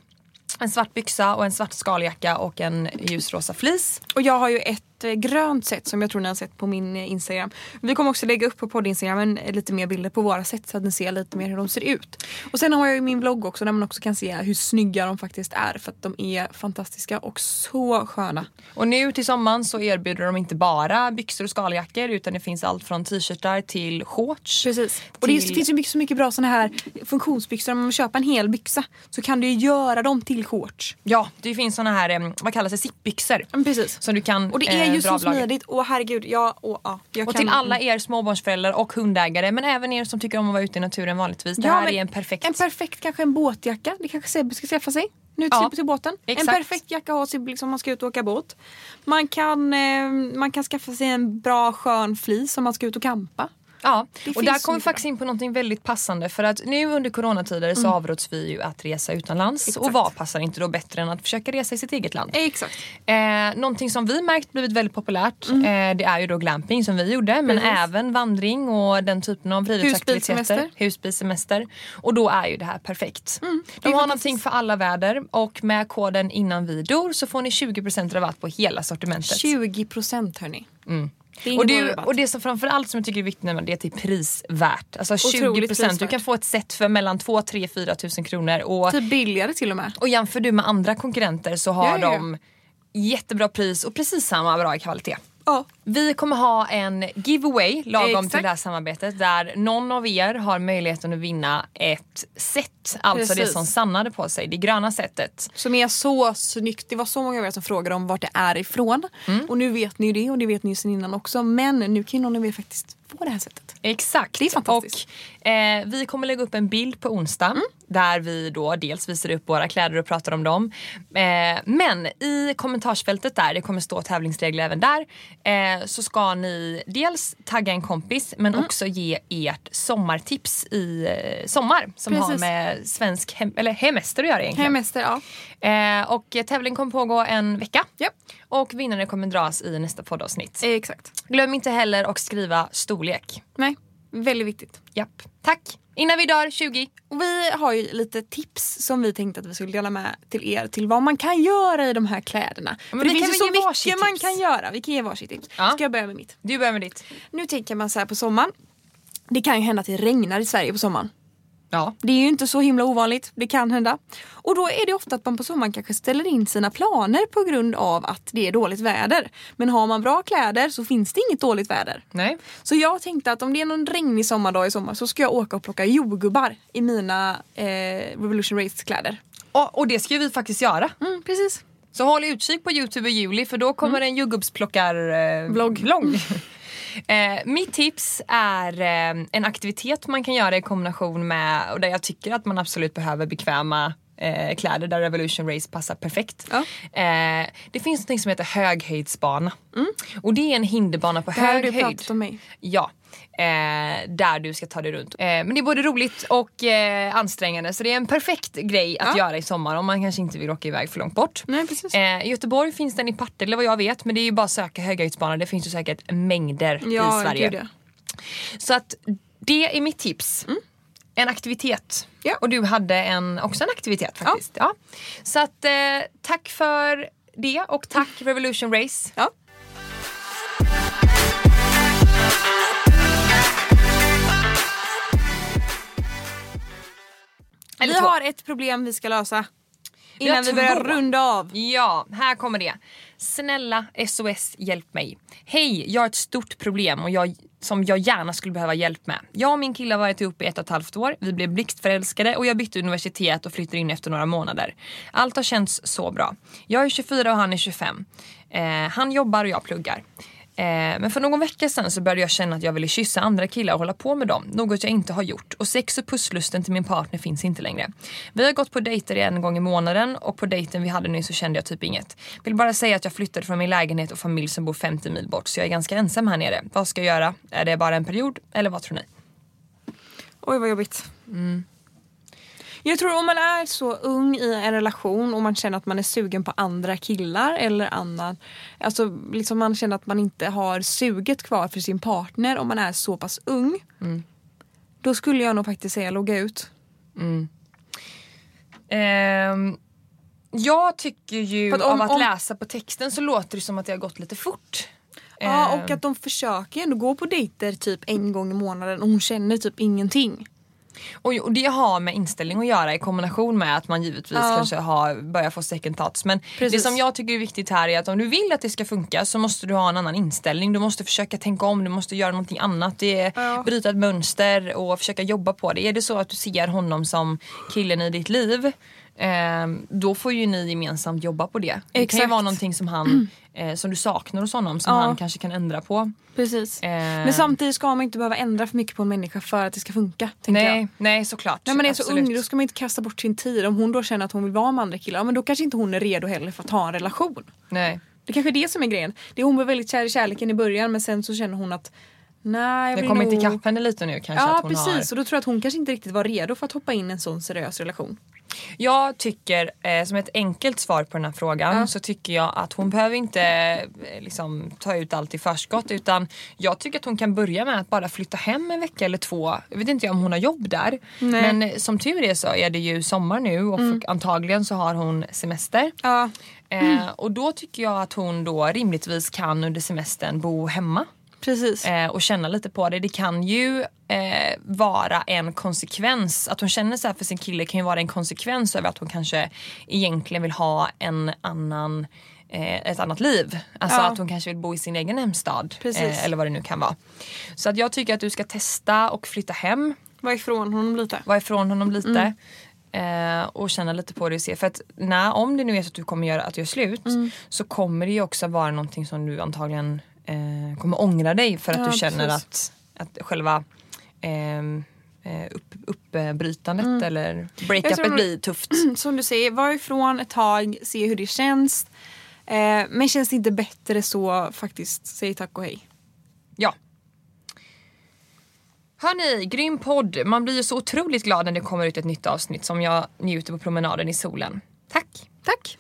En svart byxa och en svart skaljacka och en ljusrosa fleece. Och jag har ju ett eh, grönt set som jag tror ni har sett på min eh, Instagram. Vi kommer också lägga upp på podd-instagrammen eh, lite mer bilder på våra set så att ni ser lite mer hur de ser ut. Och sen har jag ju min vlogg också där man också kan se hur snygga de faktiskt är för att de är fantastiska och så sköna. Och nu till sommaren så erbjuder de inte bara byxor och skaljackor utan det finns allt från t-shirtar till shorts. Precis. Och det finns ju mycket, så mycket bra såna här funktionsbyxor. Om man köper en hel byxa så kan du ju göra dem till shorts. Ja, det finns såna här, vad kallas det, zippbyxor. Men precis. Som du kan Och det är eh, ju så smidigt. Åh herregud. Ja, åh, ja. Jag Och kan... till alla er småbarnsföräldrar och hundägare men även er som tycker om att vara ute i naturen vanligtvis. Det Ja, här är en perfekt... En perfekt kanske en båtjacka. Det kanske Sebbe ska skaffa sig. Nu till, Ja, till båten. exakt. En perfekt jacka att ha sig liksom, om man ska ut och åka båt. Man kan, eh, man kan skaffa sig en bra skön flis om man ska ut och campa. Ja, Det och där kommer vi faktiskt in på något väldigt passande för att nu under coronatider så avråds vi ju att resa utomlands Exakt. och vad passar inte då bättre än att försöka resa i sitt eget land? Exakt. Eh, någonting som vi märkt blivit väldigt populärt eh, det är ju då glamping som vi gjorde men Precis. även vandring och den typen av friluftsaktiviteter. Husbilsemester. Och då är ju det här perfekt. det De har någonting för alla väder och med koden innan vi dor så får ni 20% rabatt på hela sortimentet. 20 procent hörni. Det. Och det, och det som framförallt som jag tycker är viktigt med det är att det är prisvärt. Alltså 20 Otroligt procent. Du kan få ett set för mellan 2, 3, 4 tusen kronor. Och, Typ billigare till och med. och jämför du med andra konkurrenter så har Ja, ja, ja. de jättebra pris och precis samma bra kvalitet. Ja. Vi kommer ha en giveaway lagom Exakt. till det här samarbetet där någon av er har möjligheten att vinna ett set. Alltså det Precis. som Sanna hade på sig, det gröna setet. Som är så snyggt. Det var så många av er som frågade om vart det är ifrån. Mm. Och nu vet ni ju det och det vet ni ju sen innan också. Men nu kan ju någon av er faktiskt få det här sättet. Exakt. Det är fantastiskt. Och, eh, vi kommer lägga upp en bild på onsdag Mm. Där vi då dels visar upp våra kläder och pratar om dem. Eh, men i kommentarsfältet där, det kommer stå tävlingsregler även där, eh, så ska ni dels tagga en kompis men Mm. också ge ert sommartips i eh, sommar som har Precis. med svensk hem, eller hemester att göra egentligen. Hemester, ja. Eh, och tävlingen kommer pågå en vecka. Japp. Och vinnaren kommer dras i nästa poddavsnitt. Exakt. Glöm inte heller att skriva storlek. Nej, väldigt viktigt. Japp. Tack. Innan vi dör 20. Och vi har ju lite tips som vi tänkte att vi skulle dela med till er till vad man kan göra i de här kläderna. men För det finns ju så mycket man kan göra. Vi kan ge varsitt tips. Ja. Ska jag börja med mitt? Du börjar med ditt. Nu tänker man så här på sommaren. Det kan ju hända att det regnar i Sverige på sommaren. Ja. Det är ju inte så himla ovanligt. Det kan hända. Och då är det ofta att man på sommaren kanske ställer in sina planer på grund av att det är dåligt väder. Men har man bra kläder så finns det inget dåligt väder. Nej. Så jag tänkte att om det är någon regnig sommardag i sommar så ska jag åka och plocka jordgubbar i mina eh, Revolution Race kläder. Och, och det ska vi faktiskt göra. Mm, precis. Så håll utkik på Youtube i juli för då kommer en jordgubbsplockar eh, vlogg. eh, mitt tips är eh, en aktivitet man kan göra i kombination med och där jag tycker att man absolut behöver bekväma eh, kläder där Revolution Race passar perfekt. Ja. Eh, det finns något som heter höghöjdsbana. Och det är en hinderbana på Det här har hög du höjd. pratat om mig. Ja, eh, där du ska ta dig runt. Eh, men det är både roligt och eh, ansträngande så det är en perfekt grej att Ja. göra i sommar om man kanske inte vill åka iväg för långt bort. Nej, precis. Eh, I Göteborg finns den i Partille vad jag vet men det är ju bara att söka höghöjdsbana. Det finns ju säkert mängder Ja, i Sverige. gud, ja. Så att det är mitt tips. En aktivitet. Ja. Och du hade en, också en aktivitet faktiskt. Ja. Så att eh, tack för det och tack Revolution Race. Ja. Vi har ett problem vi ska lösa. Innan vi börjar runda av. Ja, här kommer det. Snälla SOS hjälp mig. Hej, jag har ett stort problem och jag, som jag gärna skulle behöva hjälp med. Jag och min kille har varit ihop i ett och ett halvt år. Vi blev blixtförälskade och jag bytte universitet och flyttade in efter några månader. Allt har känts så bra. Jag är 24 och han är 25. Eh, han jobbar och jag pluggar. Eh, men för någon vecka sedan så började jag känna att jag ville kyssa andra killar och hålla på med dem. Något jag inte har gjort. Och sex och pusslusten till min partner finns inte längre. Vi har gått på dejter en gång i månaden och på dejten vi hade nu så kände jag typ inget. Vill bara säga att jag flyttade från min lägenhet och familj som bor 50 mil bort så jag är ganska ensam här nere. Vad ska jag göra? Är det bara en period eller vad tror ni? Oj vad jobbigt. Jag tror om man är så ung i en relation och man känner att man är sugen på andra killar eller annan. Alltså liksom man känner att man inte har suget kvar för sin partner om man är så pass ung. Då skulle jag nog faktiskt säga logga ut. Ehm, jag tycker ju att om- av att om- läsa på texten så låter det som att det har gått lite fort. Ja Ehm, och att de försöker ändå gå på dejter typ en gång i månaden och hon känner typ ingenting. Och, och det har med inställning att göra i kombination med att man givetvis Ja. kanske har, börjar få second thoughts. Men Precis. det som jag tycker är viktigt här är att om du vill att det ska funka så måste du ha en annan inställning. Du måste försöka tänka om, du måste göra någonting annat. Det är Ja. bryta ett mönster och försöka jobba på det. Är det så att du ser honom som killen i ditt liv eh, då får ju ni gemensamt jobba på det. Det kan ju Exakt. vara någonting som han eh, som du saknar hos honom som Ja. han kanske kan ändra på. Precis. Eh. Men samtidigt ska man inte behöva ändra för mycket på en människa för att det ska funka. Tänker jag. Nej, nej såklart. När man är så Absolut. ung då ska man inte kasta bort sin tid. Om hon då känner att hon vill vara med andra killar, men då kanske inte hon är redo heller för att ha en relation. Nej. Det kanske är det som är grejen. Det är hon var väldigt kär i kärleken i början men sen så känner hon att nej jag Det kommit nog... ikapp henne lite nu kanske. Ja att hon precis har... och då tror jag att hon kanske inte riktigt var redo för att hoppa in i en sån seriös relation. Jag tycker, eh, som ett enkelt svar på den här frågan, Ja. så tycker jag att hon behöver inte eh, liksom, ta ut allt i förskott utan jag tycker att hon kan börja med att bara flytta hem en vecka eller två. Jag vet inte om hon har jobb där. Nej. Mm. Men som tur är så är det ju sommar nu och f- antagligen så har hon semester. Ja. Eh, och då tycker jag att hon då rimligtvis kan under semestern bo hemma Precis. eh, och känna lite på det. Det kan ju eh, vara en konsekvens, att hon känner så här för sin kille kan ju vara en konsekvens över att hon kanske egentligen vill ha en annan eh, ett annat liv. Alltså Ja. att hon kanske vill bo i sin egen hemstad. Precis. Eh, eller vad det nu kan vara. Så att jag tycker att du ska testa och flytta hem. Var ifrån honom lite. Vara ifrån honom lite. Eh, och känna lite på det och se. För att när, om det nu är så att du kommer göra att du gör slut så kommer det ju också vara någonting som du antagligen eh, kommer ångra dig för att Ja, du känner precis. att, att själva ehm, eh, upp, uppbrytandet eller Jag tror breakupet blir tufft. Som du säger, var ifrån ett tag, se hur det känns. Eh, men känns det inte bättre så faktiskt, säg tack och hej. Ja. Hörni, grym podd. Man blir ju så otroligt glad när det kommer ut ett nytt avsnitt som jag njuter på promenaden i solen. Tack! Tack!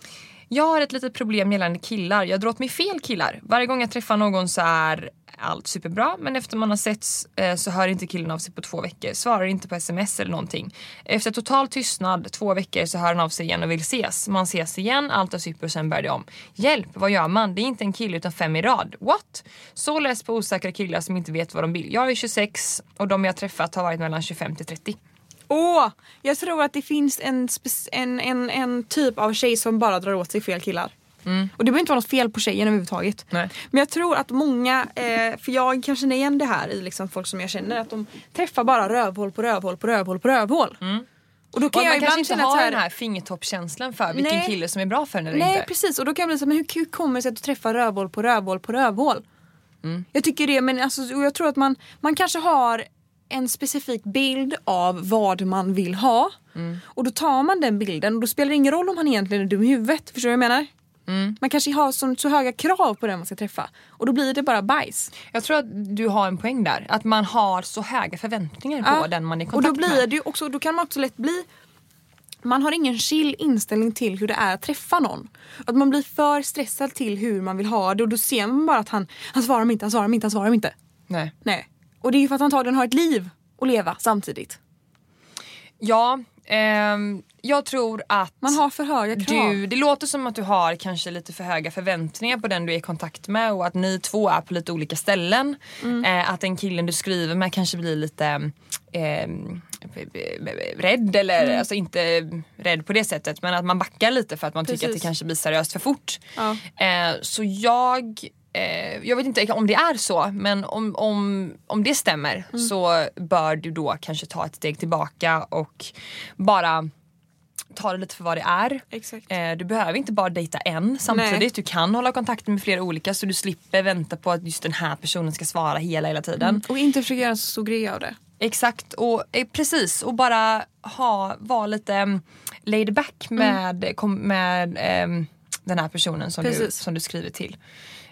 Jag har ett litet problem gällande killar. Jag drar åt mig fel killar. Varje gång jag träffar någon så är allt superbra men efter man har setts eh, så hör inte killen av sig på två veckor. Svarar inte på sms eller någonting. Efter total tystnad två veckor så hör han av sig igen och vill ses. Man ses igen, allt är super och sen börjar det om. Hjälp, vad gör man? Det är inte en kille utan fem i rad. What? Så less på osäkra killar som inte vet vad de vill. Jag är 26 och de jag träffat har varit mellan 25 till 30. Åh! Jag tror att det finns en, en, en, en typ av tjej som bara drar åt sig fel killar. Och det behöver inte vara något fel på tjejen överhuvudtaget. Nej. Men jag tror att många, eh, för jag kan känna igen det här i liksom folk som jag känner, att de träffar bara rövhål på rövhål på rövhål på rövhål. Och då Och kan att jag man kanske inte har här, den här fingertoppskänslan för vilken Nej. kille som är bra för en eller Nej inte. precis och då kan jag bli så här, men hur, hur kommer det sig att du träffar rövhål på rövhål på rövhål? Mm. Jag tycker det men alltså, och jag tror att man, man kanske har en specifik bild av vad man vill ha. Och då tar man den bilden och då spelar det ingen roll om han egentligen är dum i huvudet. Förstår du vad jag menar? Man kanske har så, så höga krav på den man ska träffa och då blir det bara bajs. Jag tror att du har en poäng där. Att man har så höga förväntningar på Ja. den man är i Och kontakt då blir med. det också, då kan man också lätt bli man har ingen chill inställning till hur det är att träffa någon. Att man blir för stressad till hur man vill ha det och då ser man bara att han, han svarar inte, han svarar inte, han svarar inte. Nej. Nej. Och det är ju för att han antagligen har ett liv att leva samtidigt. Ja, ehm, jag tror att Man har för höga krav. du, det låter som att du har kanske lite för höga förväntningar på den du är i kontakt med och att ni två är på lite olika ställen. Mm. Eh, att den killen du skriver med kanske blir lite eh, rädd eller Mm. alltså inte rädd på det sättet men att man backar lite för att man tycker att det Precis. kanske blir seriöst för fort. Ja. Eh, så jag eh, jag vet inte om det är så men om, om, om det stämmer Mm. så bör du då kanske ta ett steg tillbaka och bara ta det lite för vad det är. Eh, du behöver inte bara dejta en samtidigt. Nej. Du kan hålla kontakt med flera olika så du slipper vänta på att just den här personen ska svara hela hela tiden. Och inte försöka göra en så stor grej av det. Exakt och eh, precis och bara ha, vara lite um, laid back med, kom, med ehm, den här personen som du, som du skriver till.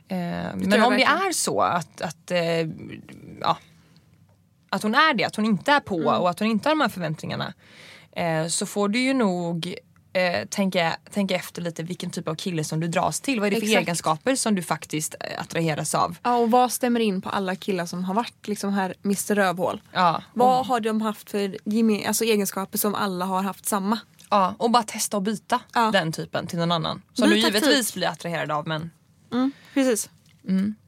Eh, men om det är så att, att, eh, ja, att hon är det, att hon inte är på och att hon inte har de här förväntningarna. Eh, så får du ju nog tänka, tänka efter lite vilken typ av kille som du dras till. Vad är det för Exakt. egenskaper som du faktiskt attraheras av? Ja, och vad stämmer in på alla killar som har varit liksom här Mr Rövhål? Ja, Vad har de haft för alltså egenskaper som alla har haft samma? Ja, och bara testa att byta Ja. den typen till någon annan. Som Byt du givetvis blir attraherad av men Precis.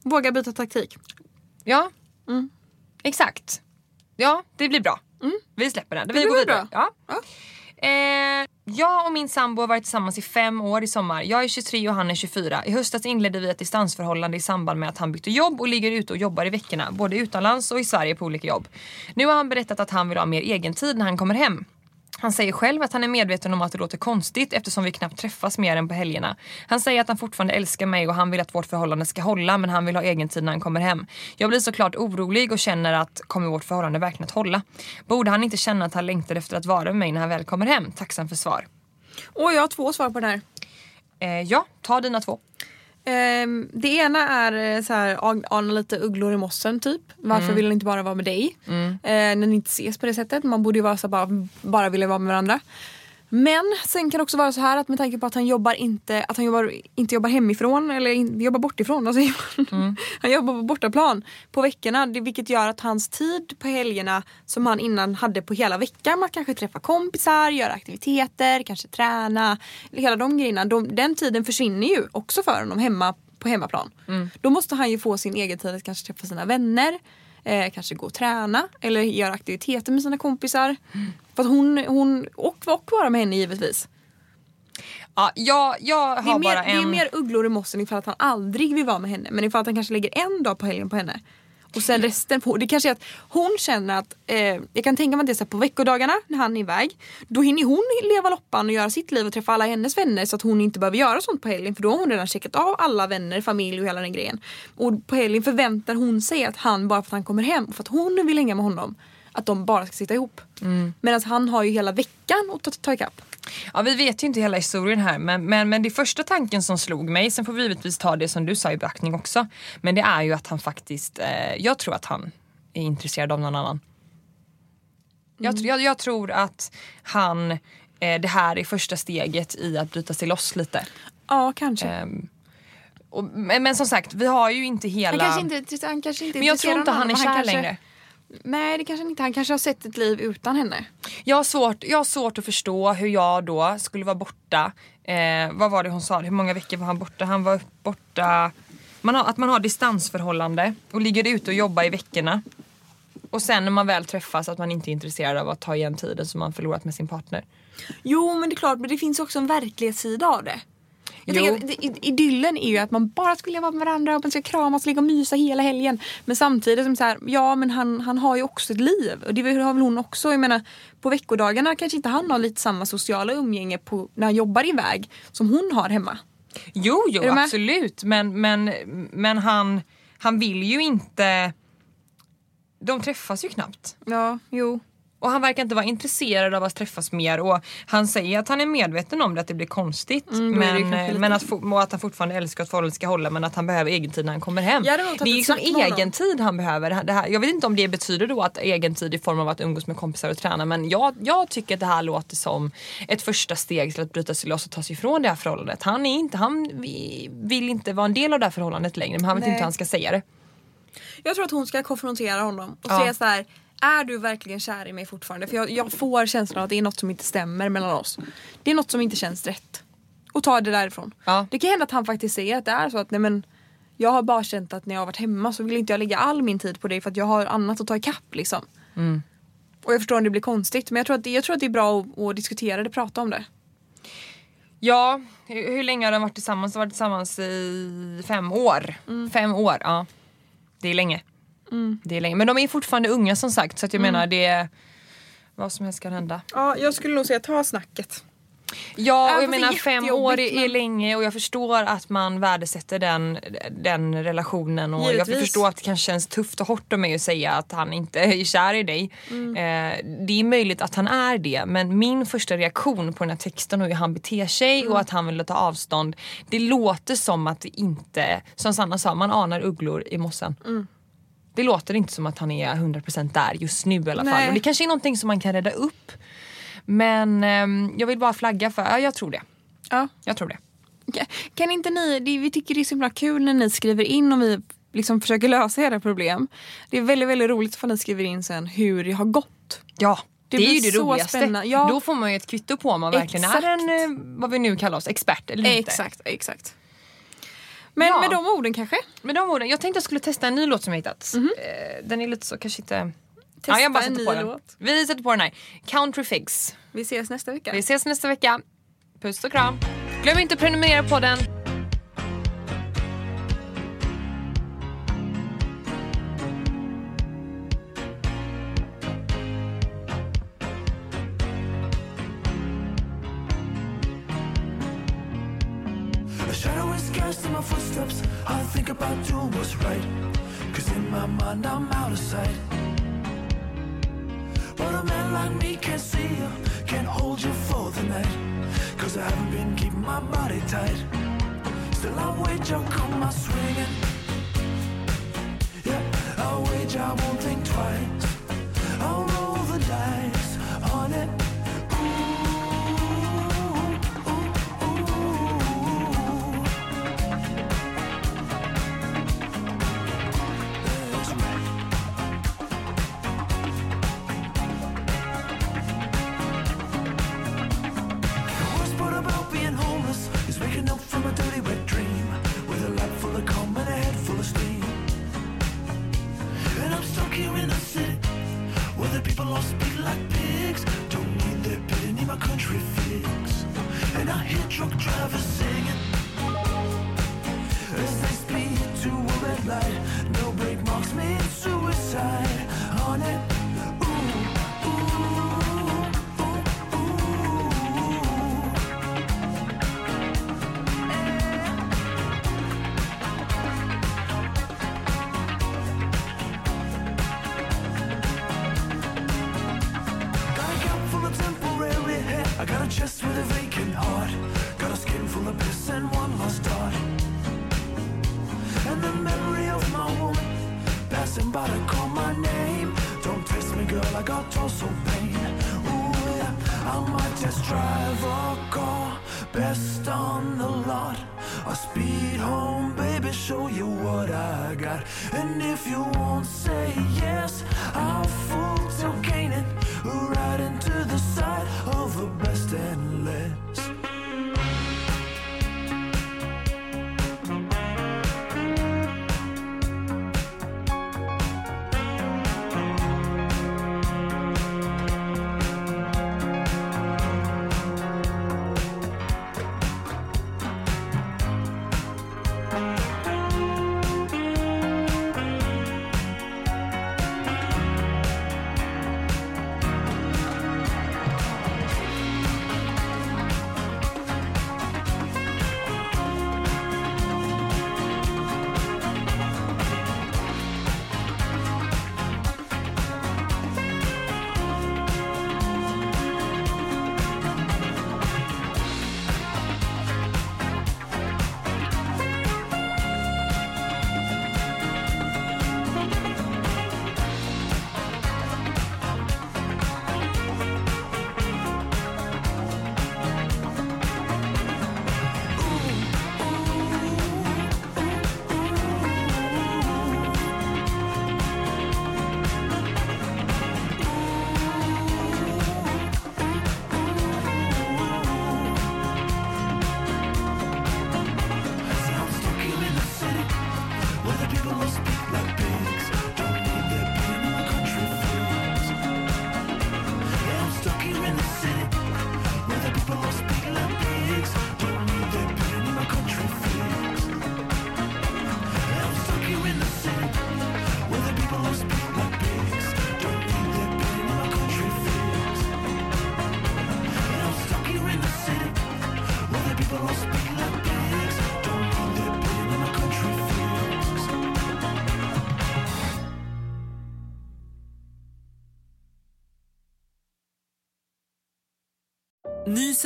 Våga byta taktik. ja, exakt. Ja, det blir bra. Vi släpper den. Vi blir går vidare. bra. Ja. Eh, jag och min sambo har varit tillsammans i fem år i sommar. Jag är 23 och han är 24. I höstas inledde vi ett distansförhållande i samband med att han bytte jobb och ligger ute och jobbar i veckorna. Både utomlands och i Sverige på olika jobb. Nu har han berättat att han vill ha mer egen tid när han kommer hem. Han säger själv att han är medveten om att det låter konstigt eftersom vi knappt träffas mer än på helgerna. Han säger att han fortfarande älskar mig och han vill att vårt förhållande ska hålla men han vill ha egen tid när han kommer hem. Jag blir såklart orolig och känner att kommer vårt förhållande verkligen att hålla? Borde han inte känna att han längtar efter att vara med mig när han väl kommer hem? Tacksam för svar. Och jag har två svar på den här. Eh, ja, ta dina två. Ehm, det ena är eh, så här, an- ana lite ugglor i mossen typ. Varför vill han inte bara vara med dig? Eh, när ni inte ses på det sättet. Man borde ju vara så bara, bara vilja vara med varandra. Men sen kan det också vara så här att med tanke på att han jobbar inte, att han jobbar, inte jobbar hemifrån eller in, jobbar bortifrån. Alltså, han jobbar på bortaplan på veckorna. Det, vilket gör att hans tid på helgerna som han innan hade på hela veckan med att kanske träffa kompisar, göra aktiviteter, kanske träna. Hela de grejerna. De, den tiden försvinner ju också för honom hemma på hemmaplan. Då måste han ju få sin egen tid att kanske träffa sina vänner. Eh, kanske gå och träna eller göra aktiviteter med sina kompisar. För att hon, hon, och, och vara med henne givetvis. Ja, jag, jag har Det är, mer, bara det är en... mer ugglor i mossen ifall att han aldrig vill vara med henne. Men ifall att han kanske lägger en dag på helgen på henne. Och sen resten på... Det kanske är att hon känner att... Eh, jag kan tänka mig att det är så på veckodagarna när han är iväg. Då hinner hon leva loppan och göra sitt liv och träffa alla hennes vänner så att hon inte behöver göra sånt på helgen. För då har hon redan checkat av alla vänner, familj och hela den grejen. Och på helgen förväntar hon sig att han bara för att han kommer hem och för att hon vill hänga med honom. Att de bara ska sitta ihop. Medan han har ju hela veckan att ta, ta ikapp. Ja, vi vet ju inte hela historien här men, men, men det första tanken som slog mig, sen får vi givetvis ta det som du sa i beaktning också. Men det är ju att han faktiskt, eh, jag tror att han är intresserad av någon annan. Jag, tr- jag, jag tror att han, eh, det här är första steget i att bryta sig loss lite. Ja, kanske. Ehm, och, men, men som sagt, vi har ju inte Han hela... kanske inte, han kanske inte men jag tror inte han är kär kanske- längre. Nej det kanske han inte. Han kanske har sett ett liv utan henne. Jag har, svårt, jag har svårt att förstå hur jag då skulle vara borta. Eh, vad var det hon sa? Hur många veckor var han borta? Han var borta... Man har, att man har distansförhållande och ligger ute och jobbar i veckorna. Och sen när man väl träffas att man inte är intresserad av att ta igen tiden som man förlorat med sin partner. Jo men det är klart, men det finns också en verklighetssida av det. Jag Jo. tänker att idyllen är ju att man bara vilja vara med varandra och man ska kramas, ligga och mysa hela helgen. Men samtidigt som så här, ja men han, han har ju också ett liv och det har väl hon också. Jag menar på veckodagarna kanske inte han har lite samma sociala umgänge på, när han jobbar iväg som hon har hemma. Jo, jo absolut. Men, men, men han, han vill ju inte... De träffas ju knappt. Ja, jo. Och han verkar inte vara intresserad av att träffas mer och han säger att han är medveten om det, att det blir konstigt. Mm, det men men att, och att han fortfarande älskar att förhållandet ska hålla men att han behöver egen tid när han kommer hem. Tagit det är liksom snack med honom. egen tid han behöver. Det här, jag vet inte om det betyder då att egen tid i form av att umgås med kompisar och träna men jag, jag tycker att det här låter som ett första steg till att bryta sig loss och ta sig ifrån det här förhållandet. Han, är inte, han vi- vill inte vara en del av det här förhållandet längre men han vet Nej. inte hur han ska säga det. Jag tror att hon ska konfrontera honom och Ja. säga så här. Är du verkligen kär i mig fortfarande? För jag, jag får känslan av att det är något som inte stämmer mellan oss. Det är något som inte känns rätt. Och ta det därifrån. Ja. Det kan hända att han faktiskt säger att det är så att nej men jag har bara känt att när jag har varit hemma så vill inte jag lägga all min tid på dig för att jag har annat att ta ikapp liksom. Mm. Och jag förstår om det blir konstigt men jag tror att det, jag tror att det är bra att, att diskutera det, prata om det. Ja, hur, hur länge har de varit tillsammans? De har varit tillsammans i fem år. Fem år, ja. Det är länge. Det är länge. Men de är fortfarande unga som sagt så jag menar det är vad som helst kan hända. Ja, jag skulle nog säga ta snacket. Ja, och jag menar fem år är, är länge och jag förstår att man värdesätter den, den relationen och jag Givetvis. förstår att det kanske känns tufft och hårt av mig att säga att han inte är kär i dig. Mm. Eh, det är möjligt att han är det men min första reaktion på den här texten och hur han beter sig Mm. och att han vill ta avstånd det låter som att det inte, som Sanna sa, man anar ugglor i mossen. Mm. Det låter inte som att han är 100% där just nu i alla fall. Nej. Och det kanske är någonting som man kan rädda upp. Men ehm, jag vill bara flagga för, ja jag tror det. Ja. Jag tror det. Kan- inte ni, det, vi tycker det är så himla kul när ni skriver in och vi liksom försöker lösa era problem. Det är väldigt, väldigt roligt för ni skriver in sen hur det har gått. Ja, det, Det är ju blir det roligaste. Ja. Då får man ju ett kvitto på om man verkligen Exakt. är en, eh, vad vi nu kallar oss, expert eller inte. Exakt, exakt. Men Ja. med de orden kanske? Med de orden, jag tänkte jag skulle testa en ny låt som jag hittat. Eh, Den är lite så, kanske inte... Testa ja, jag bara en ny på den. låt. Vi sätter på den här. Country Figs. Vi ses nästa vecka. Vi ses nästa vecka. Puss och kram. Glöm inte att prenumerera på den. I doing what's right. Cause in my mind, I'm out of sight. But a man like me can't see you, can't hold you for the night. Cause I haven't been keeping my body tight. Still, I wage, I'll come my swinging. Yeah, I'll wage, I won't think twice. I'll roll the dice